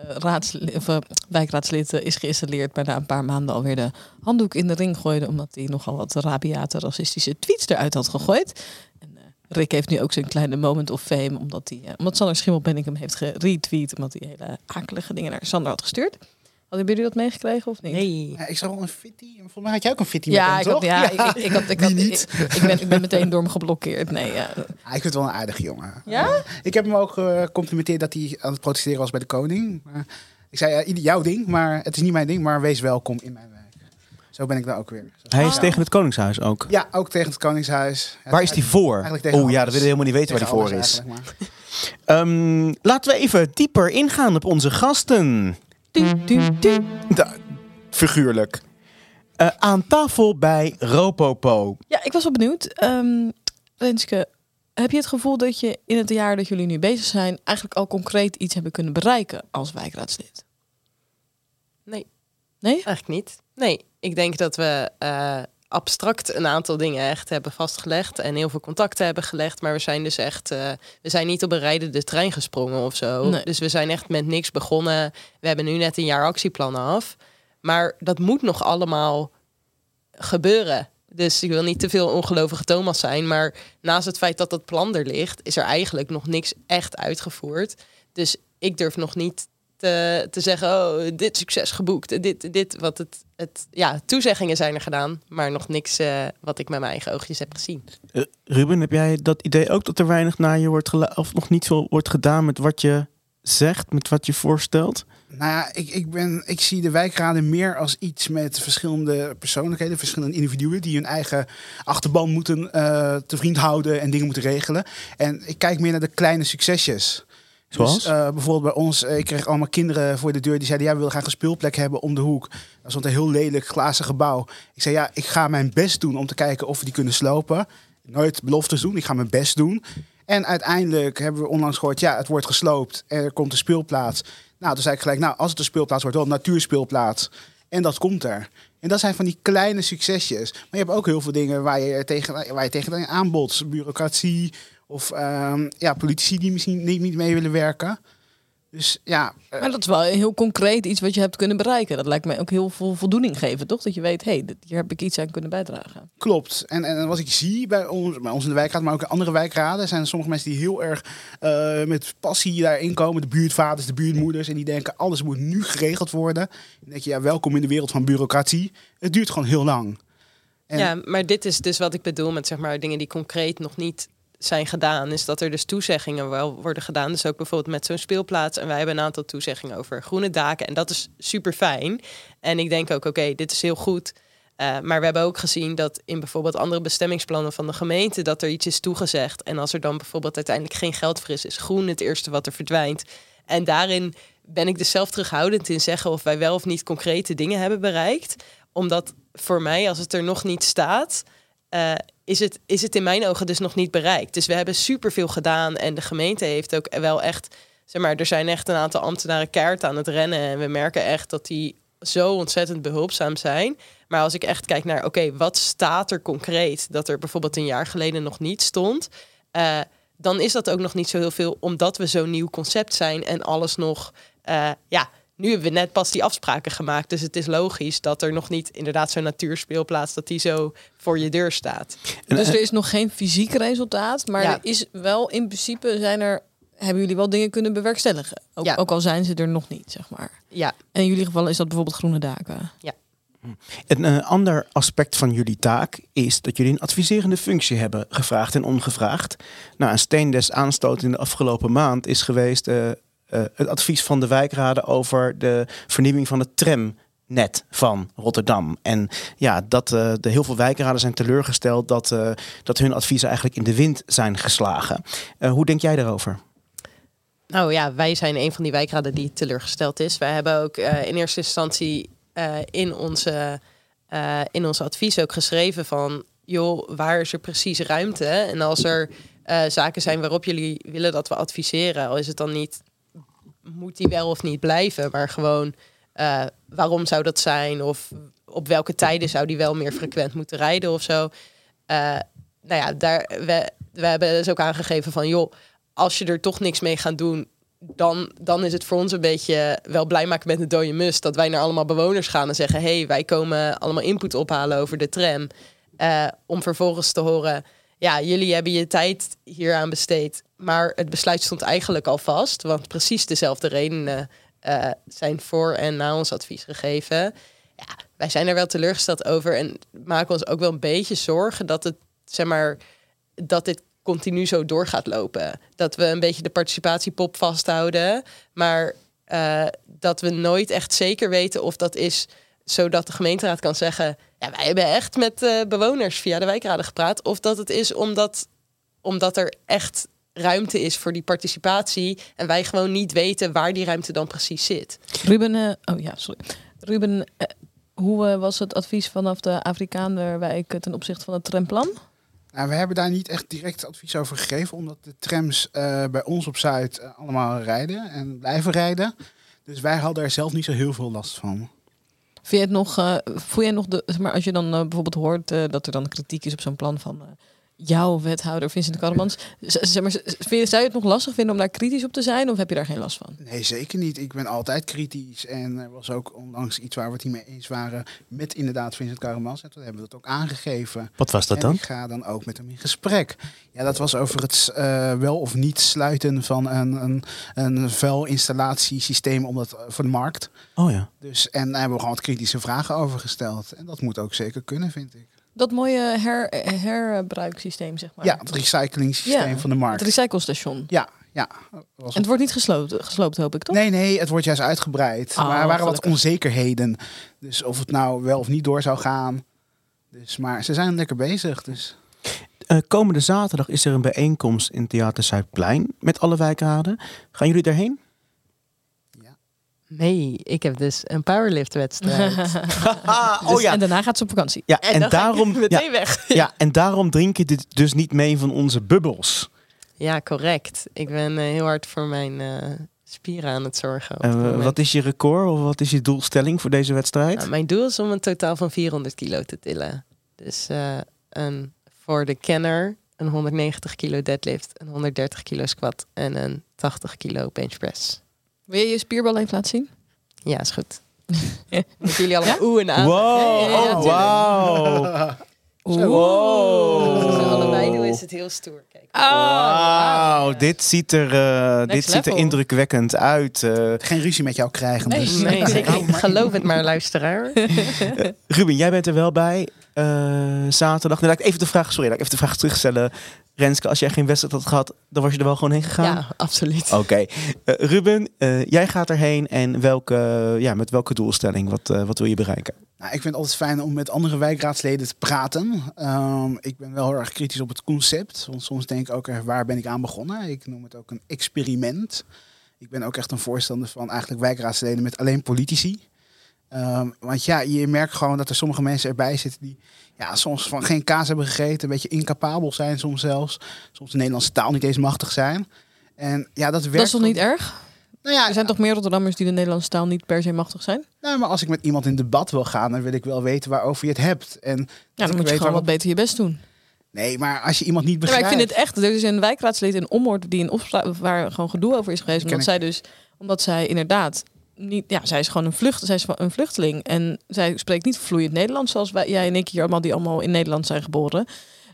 raadslid, of, wijkraadslid is geïnstalleerd, maar na een paar maanden alweer de handdoek in de ring gooide. Omdat hij nogal wat rabiate racistische tweets eruit had gegooid. Rick heeft nu ook zijn kleine moment of fame, omdat, hij, eh, omdat Sander Schimmelpenninck hem heeft geretweet. Omdat hij hele akelige dingen naar Sander had gestuurd. Hadden jullie dat meegekregen of niet? Nee. Ja, ik zag wel een fitty. Volgens mij had jij ook een fitty Ja, met ik hem, had, toch? ja, ik, ik, ik had, ik, had, niet? ik, ik ben, ik ben meteen door hem geblokkeerd. Nee, ja. Ah, ik vind het wel een aardige jongen. Ja? Ik heb hem ook gecomplimenteerd dat hij aan het protesteren was bij de koning. Maar ik zei, jouw ding, maar het is niet mijn ding. Maar wees welkom in mijn. Zo ben ik daar ook weer. Hij is Ah. tegen het Koningshuis ook. Ja, ook tegen het Koningshuis. Ja, Waar is die voor? Oh ja, dat willen we helemaal niet weten waar die voor is. Ehm, laten we even dieper ingaan op onze gasten. Du, du, du. Da- figuurlijk. Eh, aan tafel bij Ropopo. Ja, ik was wel benieuwd. Ehm Renske, heb je het gevoel dat je in het jaar dat jullie nu bezig zijn... eigenlijk al concreet iets hebben kunnen bereiken als wijkraadslid? Nee. Nee? Eigenlijk niet. Nee, ik denk dat we eh, abstract een aantal dingen echt hebben vastgelegd en heel veel contacten hebben gelegd. Maar we zijn dus echt, eh, we zijn niet op een rijdende trein gesprongen of zo. Nee. Dus we zijn echt met niks begonnen. We hebben nu net een jaar actieplan af. Maar dat moet nog allemaal gebeuren. Dus ik wil niet te veel ongelovige Thomas zijn. Maar naast het feit dat dat plan er ligt, is er eigenlijk nog niks echt uitgevoerd. Dus ik durf nog niet te, te zeggen, oh, dit succes geboekt. Dit, dit, wat het, het, ja, toezeggingen zijn er gedaan, maar nog niks eh, wat ik met mijn eigen oogjes heb gezien. Eh, Ruben, heb jij dat idee ook dat er weinig naar je wordt gelu- of nog niet veel wordt gedaan met wat je zegt, met wat je voorstelt? Nou ja, ik, ik, ben, ik zie de wijkraden meer als iets met verschillende persoonlijkheden, verschillende individuen die hun eigen achterban moeten eh, te vriend houden en dingen moeten regelen. En ik kijk meer naar de kleine succesjes. Zoals? Dus, eh, bijvoorbeeld bij ons, eh, ik kreeg allemaal kinderen voor de deur die zeiden: Ja, we willen graag een speelplek hebben om de hoek. Dat stond een heel lelijk glazen gebouw. Ik zei: Ja, ik ga mijn best doen om te kijken of we die kunnen slopen. Nooit beloftes doen, ik ga mijn best doen. En uiteindelijk hebben we onlangs gehoord: Ja, het wordt gesloopt en er komt een speelplaats. Nou, toen zei ik gelijk: Nou, als het een speelplaats wordt, wel een natuurspeelplaats. En dat komt er. En dat zijn van die kleine succesjes. Maar je hebt ook heel veel dingen waar je tegen, waar je tegen aanbotst. Bureaucratie of ehm, ja, politici die misschien niet, niet mee willen werken. Dus ja, eh, Maar dat is wel heel concreet iets wat je hebt kunnen bereiken. Dat lijkt mij ook heel veel voldoening geven, toch? Dat je weet, hé, hey, hier heb ik iets aan kunnen bijdragen. Klopt. En, en wat ik zie bij ons, bij ons in de wijkraad, maar ook in andere wijkraden, zijn er sommige mensen die heel erg eh, met passie daarin komen. De buurtvaders, de buurtmoeders. En die denken, alles moet nu geregeld worden. En dan denk je, ja, welkom in de wereld van bureaucratie. Het duurt gewoon heel lang. En- Ja, maar dit is dus wat ik bedoel met zeg maar dingen die concreet nog niet zijn gedaan, is dat er dus toezeggingen wel worden gedaan. Dus ook bijvoorbeeld met zo'n speelplaats. En wij hebben een aantal toezeggingen over groene daken. En dat is super fijn. En ik denk ook, oké, dit is heel goed. Eh, maar we hebben ook gezien dat in bijvoorbeeld andere bestemmingsplannen van de gemeente dat er iets is toegezegd. En als er dan bijvoorbeeld uiteindelijk geen geld voor is, is groen het eerste wat er verdwijnt. En daarin ben ik dus zelf terughoudend in zeggen of wij wel of niet concrete dingen hebben bereikt. Omdat voor mij, als het er nog niet staat, eh, is, het, is het in mijn ogen dus nog niet bereikt. Dus we hebben superveel gedaan en de gemeente heeft ook wel echt, zeg maar, er zijn echt een aantal ambtenaren keihard aan het rennen. En we merken echt dat die zo ontzettend behulpzaam zijn. Maar als ik echt kijk naar, oké, wat staat er concreet dat er bijvoorbeeld een jaar geleden nog niet stond, eh, dan is dat ook nog niet zo heel veel, omdat we zo'n nieuw concept zijn en alles nog, eh, ja, nu hebben we net pas die afspraken gemaakt. Dus het is logisch dat er nog niet inderdaad zo'n natuurspeelplaats, dat die zo voor je deur staat. En, dus eh, er is nog geen fysiek resultaat, maar Ja. er is wel in principe zijn er hebben jullie wel dingen kunnen bewerkstelligen. Ook, Ja. ook al zijn ze er nog niet, zeg maar. Ja, En in jullie geval is dat bijvoorbeeld groene daken. Een eh, ander aspect van jullie taak is dat jullie een adviserende functie hebben, gevraagd en ongevraagd. Nou, een steen des aanstoot in de afgelopen maand is geweest eh, het advies van de wijkraden over de vernieuwing van het tramnet van Rotterdam. En ja, dat eh, de heel veel wijkraden zijn teleurgesteld dat, eh, dat hun adviezen eigenlijk in de wind zijn geslagen. Eh, hoe denk jij daarover? Nou ja, wij zijn een van die wijkraden die teleurgesteld is. Wij hebben ook eh, in eerste instantie eh, in, onze, eh, in ons advies ook geschreven van... joh, waar is er precies ruimte? En als er eh, zaken zijn waarop jullie willen dat we adviseren... al is het dan niet, moet die wel of niet blijven... maar gewoon, eh, waarom zou dat zijn? Of op welke tijden zou die wel meer frequent moeten rijden of zo? Eh, nou ja, daar, we, we hebben dus ook aangegeven van... joh, als je er toch niks mee gaat doen, dan, dan is het voor ons een beetje wel blij maken met een dode mus. Dat wij naar allemaal bewoners gaan en zeggen: hey, wij komen allemaal input ophalen over de tram. Eh, om vervolgens te horen: ja, jullie hebben je tijd hier aan besteed. Maar het besluit stond eigenlijk al vast. Want precies dezelfde redenen eh, zijn voor en na ons advies gegeven. Ja, wij zijn er wel teleurgesteld over en maken ons ook wel een beetje zorgen dat het, zeg maar, dat dit continu zo door gaat lopen. Dat we een beetje de participatiepop vasthouden, maar eh, dat we nooit echt zeker weten of dat is zodat de gemeenteraad kan zeggen: ja, wij hebben echt met eh, bewoners via de wijkraden gepraat, of dat het is omdat, omdat er echt ruimte is voor die participatie en wij gewoon niet weten waar die ruimte dan precies zit. Ruben, eh, oh ja, sorry. Ruben, eh, hoe was het advies vanaf de Afrikaanderwijk ten opzichte van het tramplan? Nou, we hebben daar niet echt direct advies over gegeven, omdat de trams eh, bij ons op Zuid allemaal rijden en blijven rijden. Dus wij hadden er zelf niet zo heel veel last van. Vind je het nog, eh, voel jij nog de, zeg maar als je dan eh, bijvoorbeeld hoort eh, dat er dan kritiek is op zo'n plan van jouw wethouder Vincent Karremans, z- zeg maar, z- vind je, zou je het nog lastig vinden om daar kritisch op te zijn of heb je daar geen last van? Nee, zeker niet. Ik ben altijd kritisch. En er was ook onlangs iets waar we het niet mee eens waren met inderdaad Vincent Karremans. En toen hebben we dat ook aangegeven. Wat was dat en dan? ik ga dan ook met hem in gesprek. Ja, dat was over het eh, wel of niet sluiten van een, een, een vuilinstallatiesysteem om dat, eh, voor de markt. Oh ja. Dus, en daar hebben we gewoon wat kritische vragen over gesteld. En dat moet ook zeker kunnen, vind ik. Dat mooie her, herbruiksysteem, zeg maar. Ja, het recycling systeem Ja, van de markt. Het recyclestation. Ja, ja. En het wordt niet gesloopt, gesloopt hoop ik toch? Nee, nee, het wordt juist uitgebreid. Oh, maar er waren wat onzekerheden. Dus of het nou wel of niet door zou gaan. Dus, maar ze zijn lekker bezig. Dus. Eh, komende zaterdag is er een bijeenkomst in Theater Zuidplein met alle wijkraden. Gaan jullie daarheen? Nee, ik heb dus een powerlift-wedstrijd. Dus- En daarna gaat ze op vakantie. Ja, en, dan ga ik daarom, ja, meteen weg. ja, en daarom drink je dit dus niet mee van onze bubbels. Ja, correct. Ik ben eh, heel hard voor mijn eh, spieren aan het zorgen. op En, het eh, wat is je record of wat is je doelstelling voor deze wedstrijd? Nou, mijn doel is om een totaal van 400 kilo te tillen. Dus eh, een, voor de kenner een 190 kilo deadlift, een 130 kilo squat en een 80 kilo bench press. Wil je je spierbal even laten zien? Ja, is goed. Moeten jullie allemaal oeh en aan. Wow, Ja, ja, ja, oh, tuurlijk. wauw. Als we Wow. allebei doen is het heel stoer. Kijk. Wauw, dit ziet er, eh, dit ziet er indrukwekkend uit. Eh, Geen ruzie met jou krijgen. Nee, dus. Nee, Geloof het maar, luisteraar. Ruben, jij bent er wel bij eh, zaterdag. Nu laat ik even de vraag, sorry, laat ik even de vraag terugstellen. Renske, als jij geen wedstrijd had gehad, dan was je er wel gewoon heen gegaan? Ja, absoluut. Oké. Eh, Ruben, eh, jij gaat erheen en welke, ja, met welke doelstelling? Wat, eh, wat wil je bereiken? Nou, ik vind het altijd fijn om met andere wijkraadsleden te praten. Ehm, ik ben wel heel erg kritisch op het concept. Want soms denk ik ook, eh, waar ben ik aan begonnen? Ik noem het ook een experiment. Ik ben ook echt een voorstander van eigenlijk wijkraadsleden met alleen politici. Ehm, want ja, je merkt gewoon dat er sommige mensen erbij zitten die ja, soms van geen kaas hebben gegeten, een beetje incapabel zijn soms zelfs. Soms de Nederlandse taal niet eens machtig zijn. En ja, dat werkt. Dat is toch niet erg? Nou ja, Er zijn toch meer Rotterdammers die de Nederlandse taal niet per se machtig zijn? nou, maar als ik met iemand in debat wil gaan, dan wil ik wel weten waarover je het hebt. En Ja, dan moet je gewoon waarop- wat beter je best doen. Nee, maar als je iemand niet Ja, maar begrijpt... ik vind het echt. Er is een wijkraadslid in Ommoord die in opspraak waar gewoon gedoe over is geweest. Omdat zij dus, omdat zij inderdaad niet, ja, zij is gewoon een vlucht, zij is een vluchteling en zij spreekt niet vloeiend Nederlands zoals wij, jij en ik hier allemaal die allemaal in Nederland zijn geboren.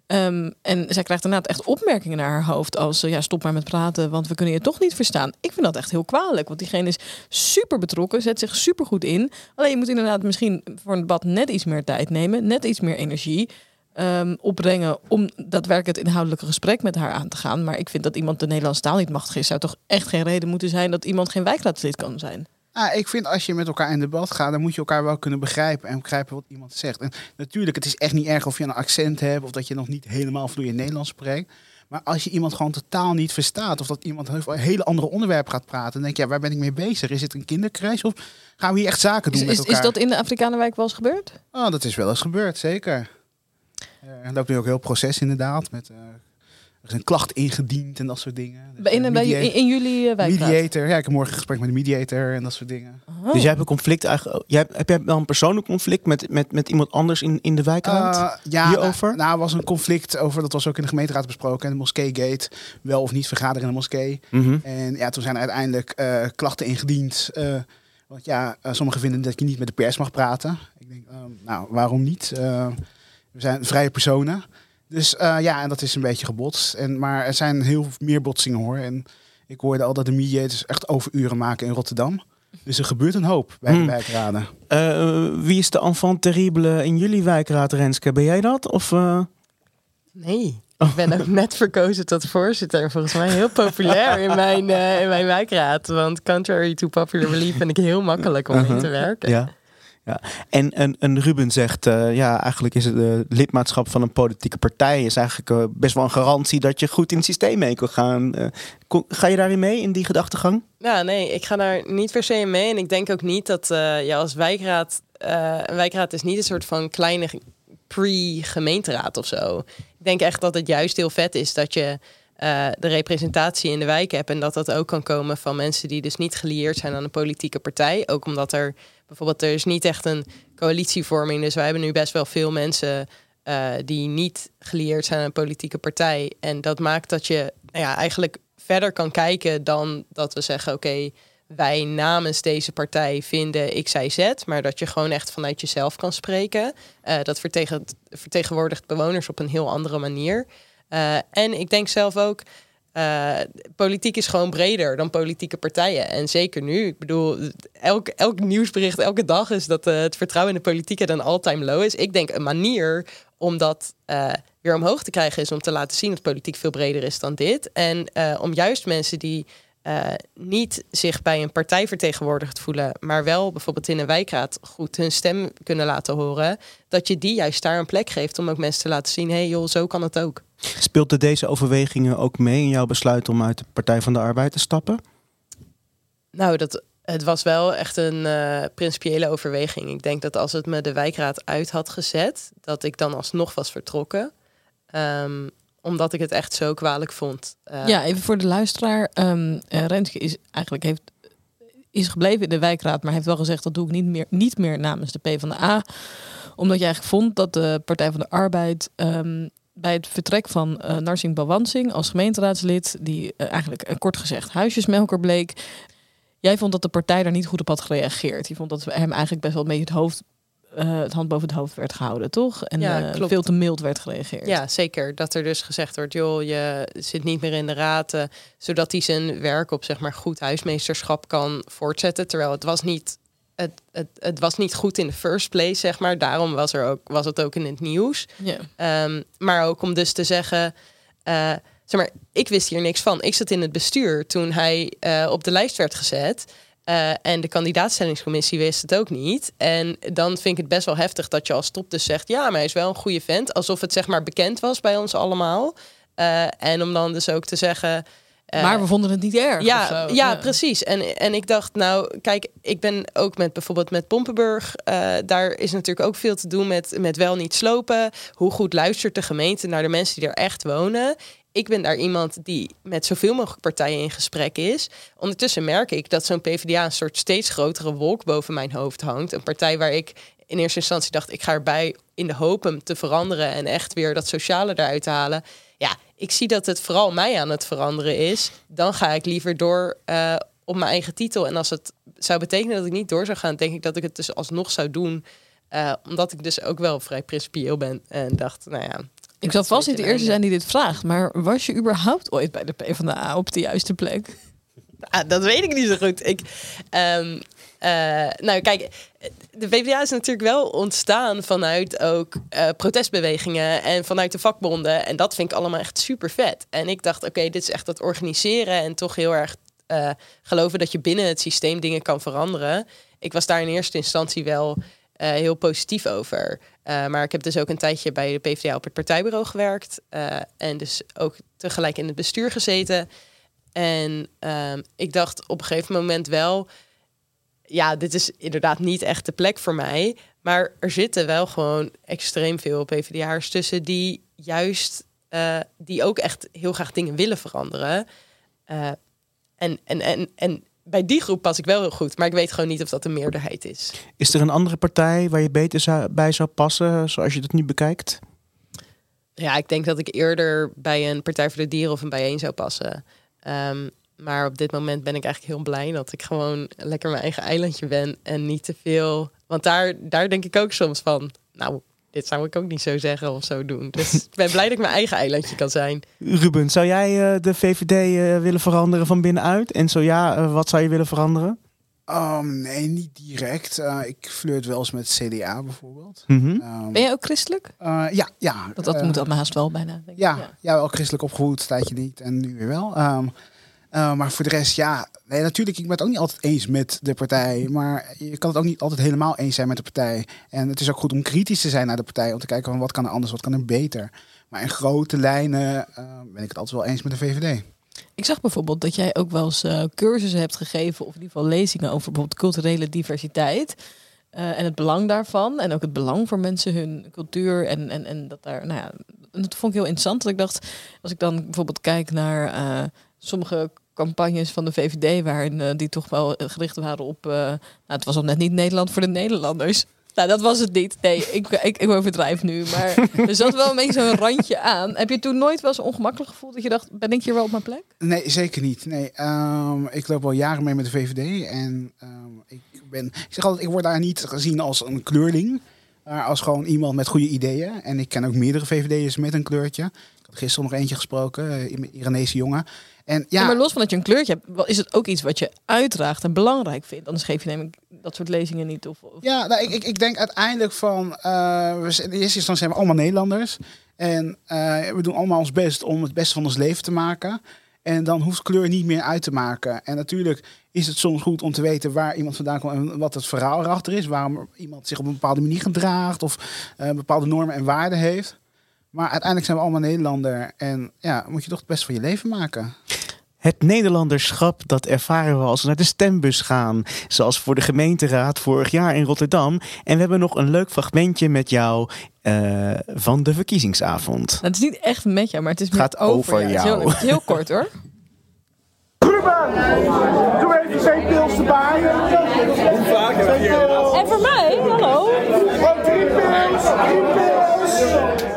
Ehm, en zij krijgt inderdaad echt opmerkingen naar haar hoofd als eh, ja stop maar met praten, want we kunnen je toch niet verstaan. Ik vind dat echt heel kwalijk, want diegene is super betrokken, zet zich super goed in. Alleen je moet inderdaad misschien voor een debat net iets meer tijd nemen, net iets meer energie ehm, opbrengen om daadwerkelijk het inhoudelijke gesprek met haar aan te gaan. Maar ik vind dat iemand de Nederlandse taal niet machtig is, zou toch echt geen reden moeten zijn dat iemand geen wijkraadslid kan zijn. Ah, ik vind als je met elkaar in debat gaat, dan moet je elkaar wel kunnen begrijpen en begrijpen wat iemand zegt. En natuurlijk, het is echt niet erg of je een accent hebt of dat je nog niet helemaal vloeiend Nederlands spreekt. Maar als je iemand gewoon totaal niet verstaat of dat iemand over een hele andere onderwerp gaat praten, dan denk je, ja, waar ben ik mee bezig? Is het een kinderkruis of gaan we hier echt zaken doen Is, met elkaar? is dat in de Afrikanenwijk wel eens gebeurd? Oh, dat is wel eens gebeurd, zeker. Er loopt nu ook heel proces inderdaad. Met, eh, is een klacht ingediend en dat soort dingen. Dus, In, eh, bij, in, in jullie uh, wijkraad? mediator. Ja, ik heb morgen een gesprek met de mediator en dat soort dingen. Oh. Dus jij hebt een conflict eigenlijk. Jij, hebt- heb jij wel een persoonlijk conflict met, met, met iemand anders in, in de wijkraad? Eh, ja, Hierover? Nou, nou, was een conflict over, dat was ook in de gemeenteraad besproken, de moskeegate. Wel of niet vergaderen in de moskee. Mhm. En ja, toen zijn er uiteindelijk eh, klachten ingediend. eh, want ja, eh, sommigen vinden dat je niet met de pers mag praten. Ik denk, ehm, nou, waarom niet? Eh, we zijn vrije personen. Dus eh, ja, en dat is een beetje gebotst. En, maar er zijn heel meer botsingen hoor. En ik hoorde al dat de mediators echt overuren maken in Rotterdam. Dus er gebeurt een hoop bij de Hmm. wijkraden. Eh, wie is de enfant terrible in jullie wijkraad, Renske? Ben jij dat? Of, eh? Nee. Ik ben ook net verkozen tot voorzitter. Volgens mij heel populair in mijn, eh, in mijn wijkraad. Want contrary to popular belief ben ik heel makkelijk om mee te werken. Ja. Ja. En, en, en Ruben zegt, eh, ja, eigenlijk is het uh, lidmaatschap van een politieke partij is eigenlijk eh, best wel een garantie dat je goed in het systeem mee kan gaan. Eh, ko- ga je daarin mee, in die gedachtegang? Ja, nee, ik ga daar niet per se mee. En ik denk ook niet dat ja, als wijkraad... een wijkraad is niet een soort van kleine pre-gemeenteraad of zo. Ik denk echt dat het juist heel vet is dat je de representatie in de wijk hebt. En dat dat ook kan komen van mensen die dus niet gelieerd zijn aan een politieke partij. Ook omdat er bijvoorbeeld, er is niet echt een coalitievorming. Dus wij hebben nu best wel veel mensen eh, die niet gelieerd zijn aan een politieke partij. En dat maakt dat je nou ja, eigenlijk verder kan kijken dan dat we zeggen: oké, wij namens deze partij vinden X, Y, Z. Maar dat je gewoon echt vanuit jezelf kan spreken. Eh, dat vertegen, vertegenwoordigt bewoners op een heel andere manier. Uh, en ik denk zelf ook. Uh, politiek is gewoon breder dan politieke partijen. En zeker nu. Ik bedoel, elk, elk nieuwsbericht, elke dag is dat uh, het vertrouwen in de politiek een all-time low is. Ik denk een manier om dat uh, weer omhoog te krijgen is om te laten zien dat politiek veel breder is dan dit. En om juist mensen die uh, niet zich bij een partij vertegenwoordigd voelen, maar wel bijvoorbeeld in een wijkraad goed hun stem kunnen laten horen, dat je die juist daar een plek geeft om ook mensen te laten zien, hé hey joh, zo kan het ook. Speelt deze overwegingen ook mee in jouw besluit om uit de Partij van de Arbeid te stappen? Nou, dat, het was wel echt een uh, principiële overweging. Ik denk dat als het me de wijkraad uit had gezet, dat ik dan alsnog was vertrokken. Um, omdat ik het echt zo kwalijk vond. Eh, ja, even voor de luisteraar. Ehm eh, Renske is eigenlijk heeft, is gebleven in de wijkraad, maar heeft wel gezegd dat doe ik niet meer, niet meer namens de PvdA. Omdat je eigenlijk vond dat de Partij van de Arbeid ehm, bij het vertrek van eh Narsing Bawansing als gemeenteraadslid, die eigenlijk kort gezegd huisjesmelker bleek. Jij vond dat de partij daar niet goed op had gereageerd. Je vond dat hem eigenlijk best wel een beetje het hoofd, eh, het hand boven het hoofd werd gehouden, toch? En Ja, eh, veel te mild werd gereageerd. Ja, zeker. Dat er dus gezegd wordt, joh, je zit niet meer in de raad, zodat hij zijn werk op zeg maar goed huismeesterschap kan voortzetten. Terwijl het was niet, het, het, het was niet goed in de first place, zeg maar. Daarom was, er ook, was het ook in het nieuws. Ehm, maar ook om dus te zeggen, eh, zeg maar, ik wist hier niks van. Ik zat in het bestuur toen hij op de lijst werd gezet. Eh, en de kandidaatstellingscommissie wist het ook niet. En dan vind ik het best wel heftig dat je als top dus zegt... ja, maar hij is wel een goede vent. Alsof het zeg maar bekend was bij ons allemaal. Eh, en om dan dus ook te zeggen... eh, maar we vonden het niet erg. ja, ja, precies. En, en ik dacht, nou, kijk, ik ben ook met bijvoorbeeld met Pompenburg. daar is natuurlijk ook veel te doen met, met wel niet slopen. Hoe goed luistert de gemeente naar de mensen die er echt wonen? Ik ben daar iemand die met zoveel mogelijk partijen in gesprek is. Ondertussen merk ik dat zo'n PvdA een soort steeds grotere wolk boven mijn hoofd hangt. Een partij waar ik in eerste instantie dacht, ik ga erbij in de hoop hem te veranderen en echt weer dat sociale eruit te halen. Ja, ik zie dat het vooral mij aan het veranderen is. Dan ga ik liever door eh, op mijn eigen titel. En als het zou betekenen dat ik niet door zou gaan, denk ik dat ik het dus alsnog zou doen. Eh, omdat ik dus ook wel vrij principieel ben. En dacht, nou ja. Ik zal vast niet de eerste zijn die dit vraagt, maar was je überhaupt ooit bij de PvdA op de juiste plek? Ah, dat weet ik niet zo goed. Ik, ehm, eh, nou, kijk, de PvdA is natuurlijk wel ontstaan vanuit ook eh, protestbewegingen en vanuit de vakbonden. En dat vind ik allemaal echt super vet. En ik dacht, oké, dit is echt dat organiseren en toch heel erg eh, geloven dat je binnen het systeem dingen kan veranderen. Ik was daar in eerste instantie wel eh, heel positief over. Eh, maar ik heb dus ook een tijdje bij de PvdA op het partijbureau gewerkt. eh, en dus ook tegelijk in het bestuur gezeten. En ehm, ik dacht op een gegeven moment wel, ja, dit is inderdaad niet echt de plek voor mij. Maar er zitten wel gewoon extreem veel PvdA'ers tussen die juist, die ook echt heel graag dingen willen veranderen. En, en, en, en bij die groep pas ik wel heel goed, maar ik weet gewoon niet of dat de meerderheid is. Is er een andere partij waar je beter zou, bij zou passen, zoals je dat nu bekijkt? Ja, ik denk dat ik eerder bij een Partij voor de Dieren of een bijeen zou passen. Ehm, maar op dit moment ben ik eigenlijk heel blij dat ik gewoon lekker mijn eigen eilandje ben en niet te veel. Want daar, daar denk ik ook soms van, nou, dit zou ik ook niet zo zeggen of zo doen. Dus ik ben blij dat ik mijn eigen eilandje kan zijn. Ruben, zou jij eh, de VVD eh, willen veranderen van binnenuit? En zo ja, eh, wat zou je willen veranderen? Um, nee, niet direct. Eh, ik flirt wel eens met CDA bijvoorbeeld. Mhm. Um, Ben jij ook christelijk? eh, ja, ja. Dat, dat moet dan haast wel bijna. denk ik. Ja, ja. wel christelijk opgevoed, een tijdje niet en nu weer wel. Ehm, eh, maar voor de rest, ja, nee, natuurlijk, ik ben het ook niet altijd eens met de partij. Maar je kan het ook niet altijd helemaal eens zijn met de partij. En het is ook goed om kritisch te zijn naar de partij. Om te kijken van wat kan er anders, wat kan er beter. Maar in grote lijnen eh, ben ik het altijd wel eens met de VVD. Ik zag bijvoorbeeld dat jij ook wel eens eh, cursussen hebt gegeven, of in ieder geval lezingen over bijvoorbeeld culturele diversiteit. en het belang daarvan. En ook het belang voor mensen hun cultuur. En, en, en dat daar, nou ja, dat vond ik heel interessant. Dat ik dacht, als ik dan bijvoorbeeld kijk naar sommige campagnes van de VVD, waarin eh, die toch wel gericht waren op. eh, nou, het was al net niet Nederland voor de Nederlanders. Nou, dat was het niet. Nee, ik, ik, ik overdrijf nu. Maar er zat wel een beetje zo'n randje aan. Heb je toen nooit wel eens ongemakkelijk gevoeld dat je dacht, ben ik hier wel op mijn plek? Nee, zeker niet. Nee, ehm, ik loop al jaren mee met de VVD. En ehm, ik, ben, ik zeg altijd, ik word daar niet gezien als een kleurling. Maar als gewoon iemand met goede ideeën. En ik ken ook meerdere VVD'ers met een kleurtje. Ik had gisteren nog eentje gesproken, eh, een Iranese jongen. En ja, Ja, maar los van dat je een kleurtje hebt, is het ook iets wat je uitdraagt en belangrijk vindt. Anders geef je neem ik dat soort lezingen niet. Of, of- Ja, nou, ik, ik, ik denk uiteindelijk van, eh, we zijn, in eerste instantie zijn we allemaal Nederlanders. En eh, we doen allemaal ons best om het beste van ons leven te maken. En dan hoeft kleur niet meer uit te maken. En natuurlijk is het soms goed om te weten waar iemand vandaan komt en wat het verhaal erachter is. Waarom iemand zich op een bepaalde manier gedraagt of eh, bepaalde normen en waarden heeft. Maar uiteindelijk zijn we allemaal Nederlander. En ja, moet je toch het beste van je leven maken. Het Nederlanderschap, dat ervaren we als we naar de stembus gaan. Zoals voor de gemeenteraad vorig jaar in Rotterdam. En we hebben nog een leuk fragmentje met jou eh, van de verkiezingsavond. Nou, het is niet echt met jou, maar het is meer gaat over ja. Het is jou. Heel, het is heel kort hoor. Doe even twee pils erbij. Hoe vaak heb je En voor mij, hallo. Oh, drie pils, drie pils.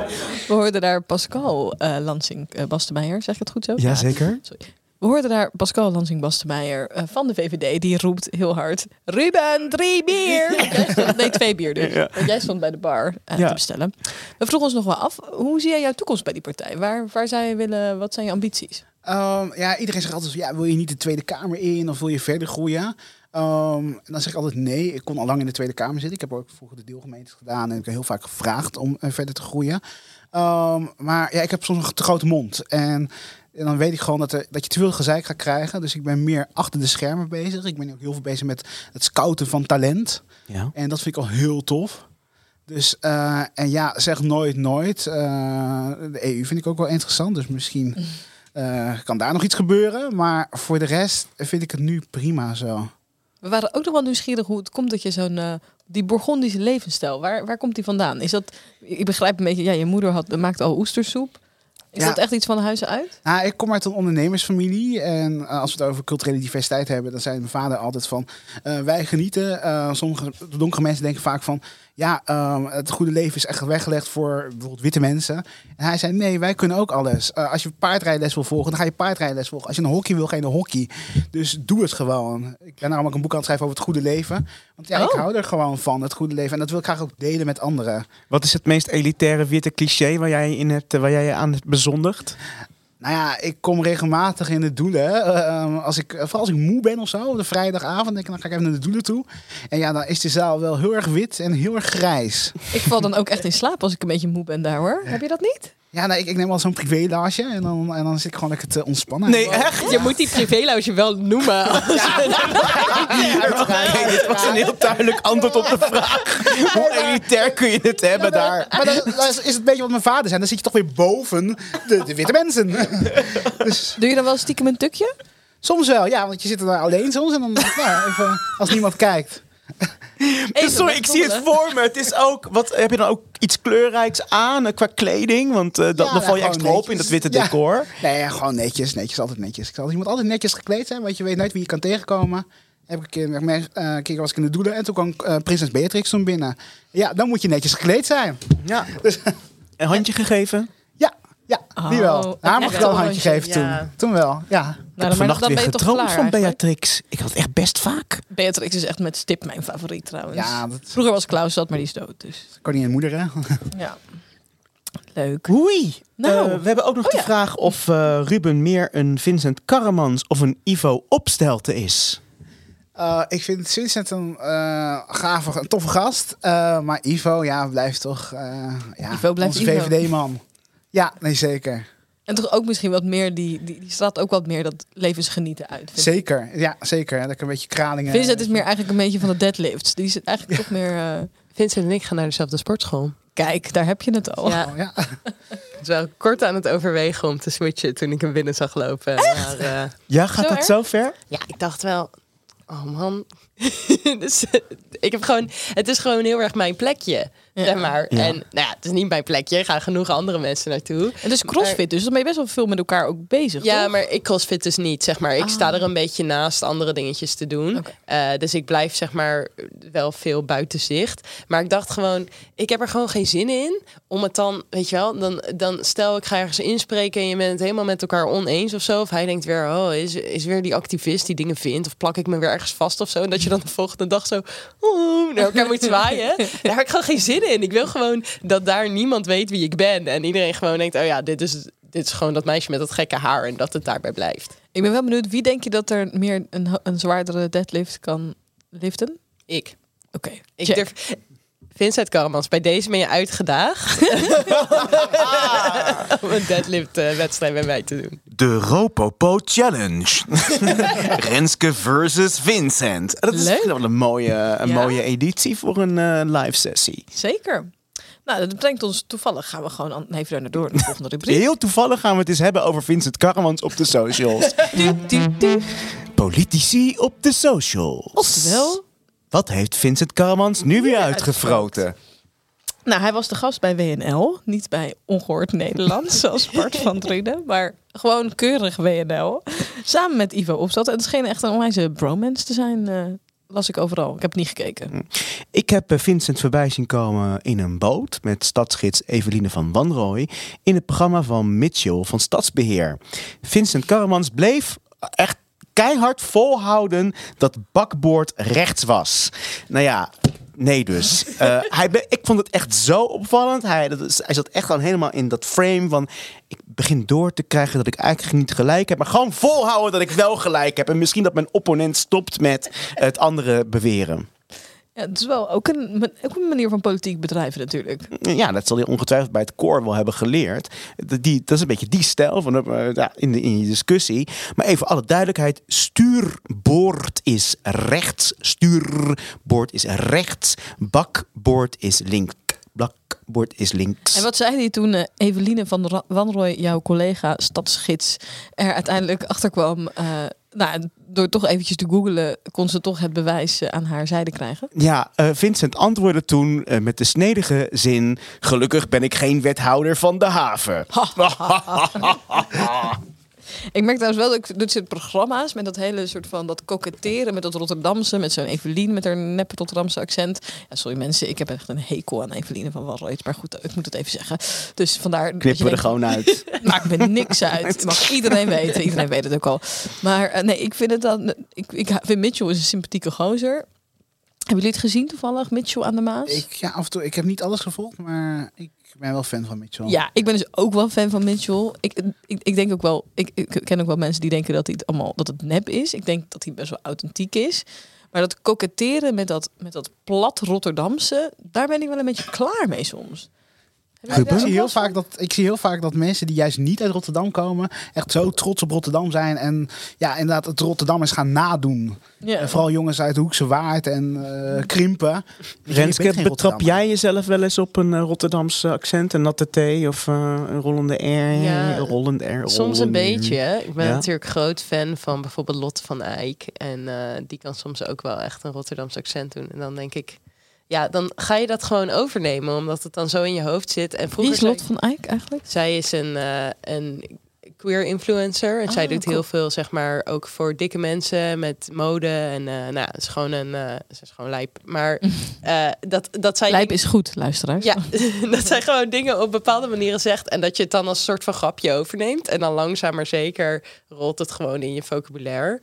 We hoorden daar Pascal eh Lansing uh, Bastemeijer, zeg ik het goed zo? Jazeker. Sorry. We hoorden daar Pascal Lansing Bastemeijer eh, van de VVD. Die roept heel hard: Ruben, drie bier! Stond- nee, twee bier dus. Ja. Want jij stond bij de bar eh, Ja. te bestellen. We vroegen ons nog wel af: hoe zie jij jouw toekomst bij die partij? Waar, waar zou je willen, wat zijn je ambities? Ehm, ja, iedereen zegt altijd, ja, wil je niet de Tweede Kamer in of wil je verder groeien? Ehm, en dan zeg ik altijd nee. Ik kon al lang in de Tweede Kamer zitten. Ik heb ook vroeger de deelgemeentes gedaan en ik heb heel vaak gevraagd om eh, verder te groeien. Ehm, maar ja, ik heb soms een te grote mond. En, en dan weet ik gewoon dat, er, dat je te veel gezeik gaat krijgen. Dus ik ben meer achter de schermen bezig. Ik ben ook heel veel bezig met het scouten van talent. Ja. En dat vind ik al heel tof. Dus, eh, en ja, zeg nooit nooit. Eh, de EU vind ik ook wel interessant. Dus misschien eh, kan daar nog iets gebeuren. Maar voor de rest vind ik het nu prima zo. We waren ook nog wel nieuwsgierig hoe het komt dat je zo'n. Die Bourgondische levensstijl, waar, waar komt die vandaan? Is dat, ik begrijp een beetje, ja, je moeder had, maakt al oestersoep. Is Ja. dat echt iets van huizen uit? Nou, ik kom uit een ondernemersfamilie. En eh, als we het over culturele diversiteit hebben, dan zei mijn vader altijd van eh, wij genieten. Eh, sommige donkere mensen denken vaak van ja, ehm, het goede leven is echt weggelegd voor bijvoorbeeld witte mensen. En hij zei nee, wij kunnen ook alles. Eh, als je paardrijles wil volgen, dan ga je paardrijles volgen. Als je een hockey wil, ga je naar hockey. Dus doe het gewoon. Ik ben daarom ook een boek aan het schrijven over het goede leven. Want ja, ik Oh. hou er gewoon van, het goede leven. En dat wil ik graag ook delen met anderen. Wat is het meest elitaire witte cliché waar jij, in hebt, waar jij je aan hebt bezondigd? Nou ja, ik kom regelmatig in de doelen. Eh, als ik, vooral als ik moe ben of zo, op de vrijdagavond, denk ik, dan ga ik even naar de doelen toe. En ja, dan is de zaal wel heel erg wit en heel erg grijs. Ik val dan ook echt in slaap als ik een beetje moe ben daar hoor. Heb je dat niet? Ja, nou, ik, ik neem al zo'n privélaasje en dan, en dan zit ik gewoon lekker te ontspannen. Nee, echt? Je moet die privélounge wel noemen. Oké, dit was een heel duidelijk antwoord op de vraag. Hoe elitair kun je het hebben daar? Maar dan, dan is is het een beetje wat mijn vader zijn. Dan zit je toch weer boven de, de witte mensen. dus Doe je dan wel stiekem een tukje? soms wel, ja, want je zit er daar alleen soms. En dan, nou, even, als niemand kijkt. Dus sorry, ik zie het voor me. Het is ook, wat, heb je dan ook iets kleurrijks aan eh, qua kleding? Want eh, dat, Ja, dan val je extra op in dat witte Ja. decor. Nee, ja, gewoon netjes, netjes, altijd netjes. Ik zal, je moet altijd netjes gekleed zijn, want je weet nooit wie je kan tegenkomen. Heb ik een keer, eh, keer was ik in de doelen en toen kwam prinses Beatrix toen binnen. Ja, dan moet je netjes gekleed zijn. Ja. Dus, Een handje gegeven? Ja, die wel. Oh, Haar echt mag ik wel een een handje geven ja. toen. Toen wel, ja. Nou, ik vannacht dan weer ben je toch gedroomd klaar van eigenlijk? Beatrix. Ik had echt best vaak. Beatrix is echt met stip mijn favoriet trouwens. Ja, dat Vroeger was Klaus dat, maar die is dood. Dus koningin en moeder, hè. ja. Leuk. Oei. Nou. Eh, we hebben ook nog Oh de ja. vraag of eh, Ruben meer een Vincent Karremans of een Ivo Opstelten is. Eh, ik vind Vincent een eh gave, een toffe gast. Eh, maar Ivo, ja, blijft toch eh ja, Ivo blijft onze. VVD-man. Ja, nee, zeker. En toch ook misschien wat meer, die, die, die straalt ook wat meer dat levensgenieten uit. ik. Zeker, ja, zeker. Dat ik een beetje kralingen... Vincent is meer eigenlijk een beetje van de deadlifts. Die zit eigenlijk toch meer... eh, Vincent en ik gaan naar dezelfde sportschool. Kijk, daar heb je het al. Ja, Oh, ja. ik was wel kort aan het overwegen om te switchen toen ik hem binnen zag lopen. Maar, eh, Ja, gaat Zo dat zo ver? ja, ik dacht wel, oh man. dus, eh, ik heb gewoon, het is gewoon heel erg mijn plekje. Ja. Zeg maar. Ja. En nou ja, het is niet mijn plekje. Er gaan genoeg andere mensen naartoe. En dus crossfit, dus dan ben je best wel veel met elkaar ook bezig, Ja, toch? maar ik crossfit dus niet, zeg maar. Ik Ah. sta er een beetje naast andere dingetjes te doen. Eh, dus ik blijf, zeg maar, wel veel buiten zicht. Maar ik dacht gewoon, ik heb er gewoon geen zin in om het dan, weet je wel, dan, dan stel ik ga ergens inspreken en je bent het helemaal met elkaar oneens of zo. Of hij denkt weer, oh, is, is weer die activist die dingen vindt. Of plak ik me weer ergens vast of zo. En dat je dan de volgende dag zo, oeh, naar elkaar moet zwaaien. Daar heb ik gewoon geen zin in. Ik wil gewoon dat daar niemand weet wie ik ben. En iedereen gewoon denkt, oh ja, dit is, dit is gewoon dat meisje met dat gekke haar. En dat het daarbij blijft. Ik ben wel benieuwd, wie denk je dat er meer een, een zwaardere deadlift kan liften? Ik. Oké, Ik durf... Vincent Karmans, bij deze ben je uitgedaagd om een deadlift eh, wedstrijd bij mij te doen. De Ropopo Challenge. Renske versus Vincent. Dat is Leuk. wel een mooie, een Ja. mooie editie voor een eh, live sessie. Zeker. Nou, dat brengt ons toevallig, gaan we gewoon even daar naar door, de volgende rubriek. Heel toevallig gaan we het eens hebben over Vincent Karremans op de socials. Du, du, du. Politici op de socials. Oftewel, Wat heeft Vincent Karremans nu weer uitgefroten? Nou, hij was de gast bij WNL. Niet bij Ongehoord Nederland, zoals Bart van Drunen. Maar gewoon keurig WNL. Samen met Ivo Opstad. En het scheen echt een onwijze bromance te zijn. eh, las ik overal. Ik heb niet gekeken. Ik heb eh, Vincent voorbij zien komen in een boot met stadsgids Eveline van Wanrooy in het programma van Mitchell van Stadsbeheer. Vincent Karremans bleef echt keihard volhouden dat bakboord rechts was. Nou ja, nee dus. Eh, hij be- ik vond het echt zo opvallend. Hij, dat is, hij zat echt dan helemaal in dat frame van... ik begin door te krijgen dat ik eigenlijk niet gelijk heb... maar gewoon volhouden dat ik wel gelijk heb. En misschien dat mijn opponent stopt met het andere beweren. Ja, het is wel ook een, ook een manier van politiek bedrijven natuurlijk. Ja, dat zal hij ongetwijfeld bij het koor wel hebben geleerd. Dat, die, dat is een beetje die stijl van, eh, ja, in, de, in je discussie. Maar even alle duidelijkheid. Stuurboord is rechts. Stuurboord is rechts. Bakboord is links. Bakboord is links. En wat zei hij toen eh, Eveline van Ra- Wanrooy, jouw collega stadsgids, er uiteindelijk achter kwam? eh, nou, door toch eventjes te googelen, kon ze toch het bewijs eh, aan haar zijde krijgen. Ja, eh, Vincent antwoordde toen eh, met de snedige zin... Gelukkig ben ik geen wethouder van de haven. Ik merk trouwens wel dat ik dit soort programma's met dat hele soort van dat koketteren met dat Rotterdamse, met zo'n Evelien met haar neppe Rotterdamse accent. Ja, sorry mensen, ik heb echt een hekel aan Eveline van Wanrooy. Maar goed, ik moet het even zeggen. Dus vandaar. Knippen we er gewoon uit. Maakt me niks uit. Mag iedereen weten. Iedereen weet het ook al. Maar eh, nee, ik vind het dan. Ik, ik vind Mitchell is een sympathieke gozer. Hebben jullie het gezien toevallig, Mitchell aan de Maas? Ik, ja, af en toe, ik heb niet alles gevolgd, maar ik ben wel fan van Mitchell. Ja, ik ben dus ook wel fan van Mitchell. Ik, ik, ik denk ook wel, ik, ik ken ook wel mensen die denken dat hij het allemaal dat het nep is. Ik denk dat hij best wel authentiek is. Maar dat koketteren met dat, met dat plat Rotterdamse, daar ben ik wel een beetje klaar mee soms. Ik zie, heel vaak dat, ik zie heel vaak dat mensen die juist niet uit Rotterdam komen, echt zo trots op Rotterdam zijn. En ja, inderdaad, het Rotterdammers gaan nadoen. Ja. En vooral jongens uit Hoekse Waard en eh, Krimpen. Renske, betrap jij jezelf wel eens op een eh, Rotterdamse accent? Een natte T of eh, een rollende R? Ja, een rollende R? Soms een beetje. Ik ben Ja? natuurlijk groot fan van bijvoorbeeld Lotte van Eyck. En eh, die kan soms ook wel echt een Rotterdamse accent doen. En dan denk ik, ja, dan ga je dat gewoon overnemen. Omdat het dan zo in je hoofd zit. En Wie vroeger is Lot van Eyck eigenlijk? zij is een, eh, een queer influencer. En zij Ah, doet cool. heel veel, zeg maar, ook voor dikke mensen met mode. En eh nou, het is gewoon een, eh, ze is gewoon lijp. Maar dat, dat zij Lijp is goed, luisteraars. ja, dat zij gewoon dingen op bepaalde manieren zegt. En dat je het dan als soort van grapje overneemt. En dan langzaam maar zeker rolt het gewoon in je vocabulaire.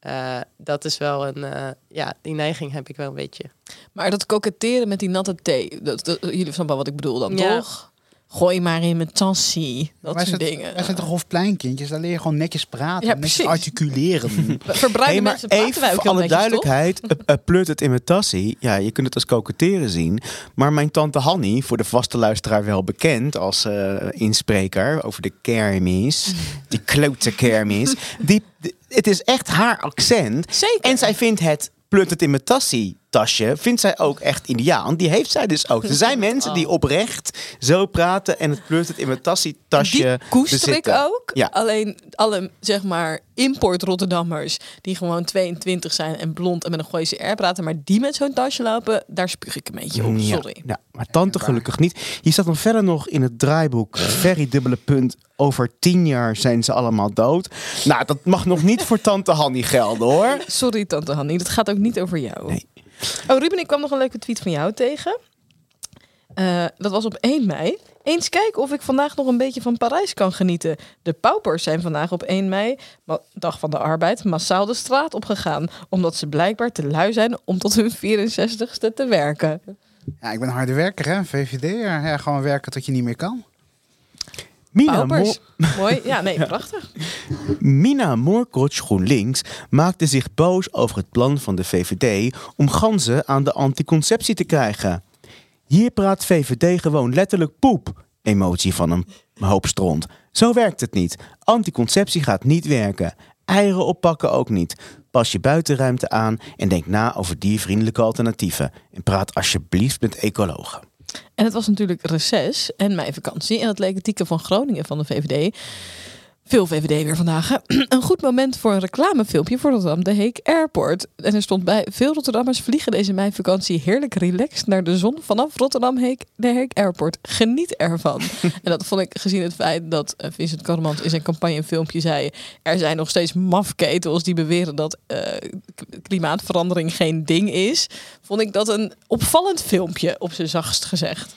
Eh, dat is wel een, eh, ja, die neiging heb ik wel een beetje. Maar dat koketteren met die natte thee, dat, dat- jullie snappen wel wat ik bedoel dan, Ja. toch? Gooi maar in mijn tassie. Dat soort zijn, dingen. wij zijn toch Hofpleinkindjes? Daar leer je gewoon netjes praten, Ja, netjes precies. articuleren. Verbruikende Hey, maar mensen praten even wij ook voor alle netjes, duidelijkheid, eh, pleurt het in mijn tassie. Ja, je kunt het als koketteren zien. Maar mijn tante Hanny, voor de vaste luisteraar wel bekend als eh, inspreker over de kermis, die klote kermis, die- het is echt haar accent. Zeker. En zij vindt het pleurt het in mijn tassie tasje, vindt zij ook echt ideaal. En die heeft zij dus ook. Er zijn mensen die oprecht zo praten en het pleurt het in mijn tassie tasje Die koester ik ook. Ja. Alleen alle, zeg maar, import Rotterdammers die gewoon 22 zijn en blond en met een Gooise R praten, maar die met zo'n tasje lopen, daar spuug ik een beetje op. Sorry. Ja, maar tante gelukkig niet. Hier staat dan verder nog in het draaiboek, very dubbele punt, over tien jaar zijn ze allemaal dood. Nou, dat mag nog niet voor tante Hanny gelden hoor. Sorry, tante Hanny, dat gaat ook niet over jou. Nee. Oh, Ruben, ik kwam nog een leuke tweet van jou tegen. Eh, dat was op 1 mei. Eens kijken of ik vandaag nog een beetje van Parijs kan genieten. De paupers zijn vandaag op 1 mei, dag van de arbeid, massaal de straat opgegaan. Omdat ze blijkbaar te lui zijn om tot hun 64ste te werken. Ja, ik ben harde werker, hè, VVD. Ja, gewoon werken tot je niet meer kan. Mina, Mo. Mooi. Ja, nee, prachtig. Mina Moorkot GroenLinks maakte zich boos over het plan van de VVD om ganzen aan de anticonceptie te krijgen. Hier praat VVD gewoon letterlijk poep. Emotie van een hoop stront. Zo werkt het niet. Anticonceptie gaat niet werken. Eieren oppakken ook niet. Pas je buitenruimte aan en denk na over diervriendelijke alternatieven. En praat alsjeblieft met ecologen. En het was natuurlijk reces en mijn vakantie. En het leek het van Groningen van de VVD Veel VVD weer vandaag. hè? een goed moment voor een reclamefilmpje voor Rotterdam de Heek Airport. En er stond bij: veel Rotterdammers vliegen deze meivakantie heerlijk relaxed naar de zon vanaf Rotterdam Heek, de Heek Airport. Geniet ervan. en dat vond ik gezien het feit dat eh, Vincent Karremans in zijn campagne een filmpje zei: er zijn nog steeds mafketels die beweren dat eh, klimaatverandering geen ding is. Vond ik dat een opvallend filmpje, op zijn zachtst gezegd.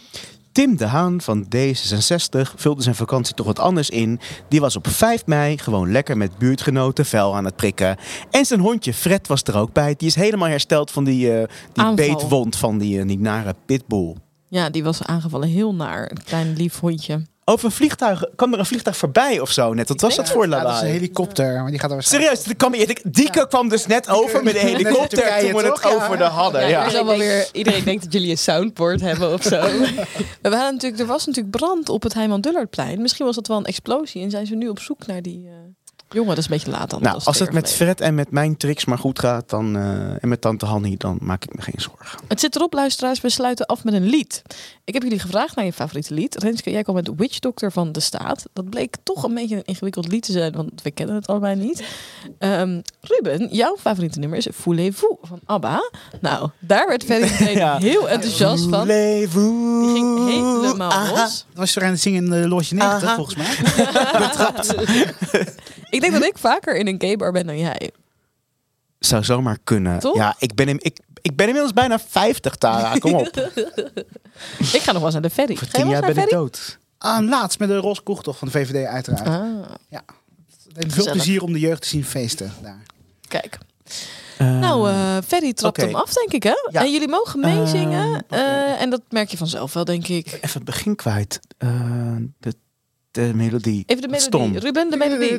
Tim de Haan van D66 vulde zijn vakantie toch wat anders in. Die was op 5 mei gewoon lekker met buurtgenoten vuil aan het prikken. En zijn hondje Fred was er ook bij. Die is helemaal hersteld van die, eh, die beetwond van die, eh, die nare pitbull. Ja, die was aangevallen heel naar. Een klein lief hondje. Over een vliegtuig, kwam er een vliegtuig voorbij of zo net? Wat was dat voor Ja, dat is een lawaai? helikopter, maar die gaat er waarschijnlijk... Serieus, er kwam, die- Dieke kwam dus net over met een helikopter Turkije, toen we het over de hadden. Ja, Ja. iedereen, denkt, weer- iedereen denkt dat jullie een soundboard hebben of zo. We waren natuurlijk, er was natuurlijk brand op het Heiman Dullardplein. Misschien was dat wel een explosie en zijn ze nu op zoek naar die eh, jongen. Dat is een beetje laat dan. Nou, als het met. Fred en met mijn tricks maar goed gaat dan, eh, en met tante Hanny, dan maak ik me geen zorgen. Het zit erop, luisteraars. We sluiten af met een lied. Ik heb jullie gevraagd naar je favoriete lied. Renske, jij kwam met Witch Doctor van de Staat. Dat bleek toch een beetje een ingewikkeld lied te zijn, want we kennen het allebei niet. Ehm, Ruben, jouw favoriete nummer is Voulez-vous van ABBA. Nou, daar werd Ferry Ja. heel enthousiast van. Die Voulez-vous? ging helemaal Aha. los. Dat was er aan het zingen in de Losje 90, Aha. volgens mij. Ik denk dat ik vaker in een gay bar ben dan jij. Zou zomaar kunnen. Toch? Ja, ik ben, in, ik, ik ben inmiddels bijna 50, Tara. Kom op. Ik ga nog wel eens naar de ferry. Voor tien jaar ben ik dood. Ah, laatst met de roze kroegtocht van de VVD uiteraard. Ah, Het heeft veel Gezellig. plezier om de jeugd te zien feesten daar. kijk. Nou, eh Ferry trapt hem af, denk ik, hè? Ja. En jullie mogen meezingen. Eh, en dat merk je vanzelf wel, denk ik. Even het begin kwijt. Eh, de, de melodie. Even de melodie. Stom. Ruben, de melodie.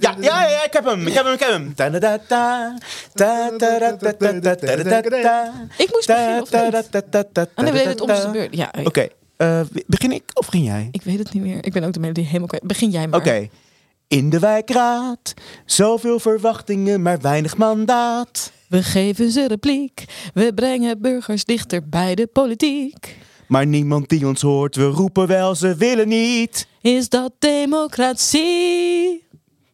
Ja, ja, ja, ik heb hem, ik heb hem, ik heb hem. Ik moest beginnen, of niet? Oh nee, we het om zijn beurt. Ja, Oké, okay. Eh, begin ik of begin jij? Ik weet het niet meer. Ik ben ook de melodie helemaal kwijt. Begin jij maar. Oké. In de wijkraad, zoveel verwachtingen, maar weinig mandaat. We geven ze repliek. We brengen burgers dichter bij de politiek. Maar niemand die ons hoort, we roepen wel, ze willen niet. Is dat democratie?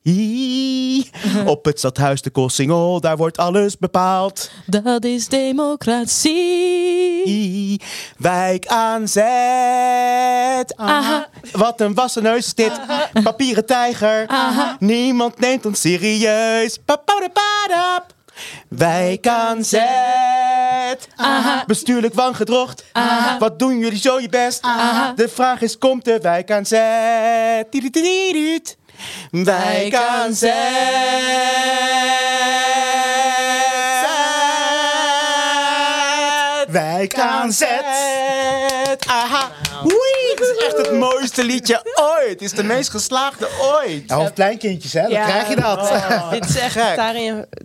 Ie. Op het stadhuis de Kossingel, daar wordt alles bepaald. Dat is democratie. Ie. Wijk aan zet. Aha. Wat een wassen neus is dit. Papieren tijger. Niemand neemt ons serieus. Papadapap. Wijk aan zet. Bestuurlijk wangedrocht. Wat doen jullie zo je best? De vraag is, komt de wijk aan zet? Wijk aan zet. Wijk aan zet. Liedje ooit. Het is de meest geslaagde ooit. Nou, of kleinkindjes, hè? Dan Ja. krijg je dat. Dit is echt Gek.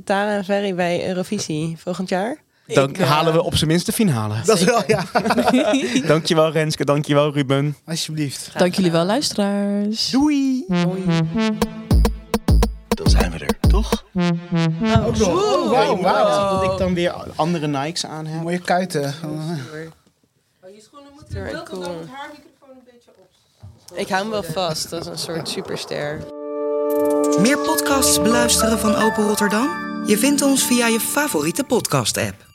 Tara en, Ferry bij Eurovisie volgend jaar. Dan Ik, eh, halen we op zijn minst de finale. Dat is wel, ja. Dankjewel Renske, dankjewel Ruben. Alsjeblieft. Dank jullie wel, luisteraars. Doei. Dan zijn we er, toch? Oh, wauw, wauw. Dat ik dan weer andere Nikes aan heb. Mooie kuiten. Super cool. Ik hou hem wel vast, is een soort superster. Meer podcasts beluisteren van Open Rotterdam? Je vindt ons via je favoriete podcast-app.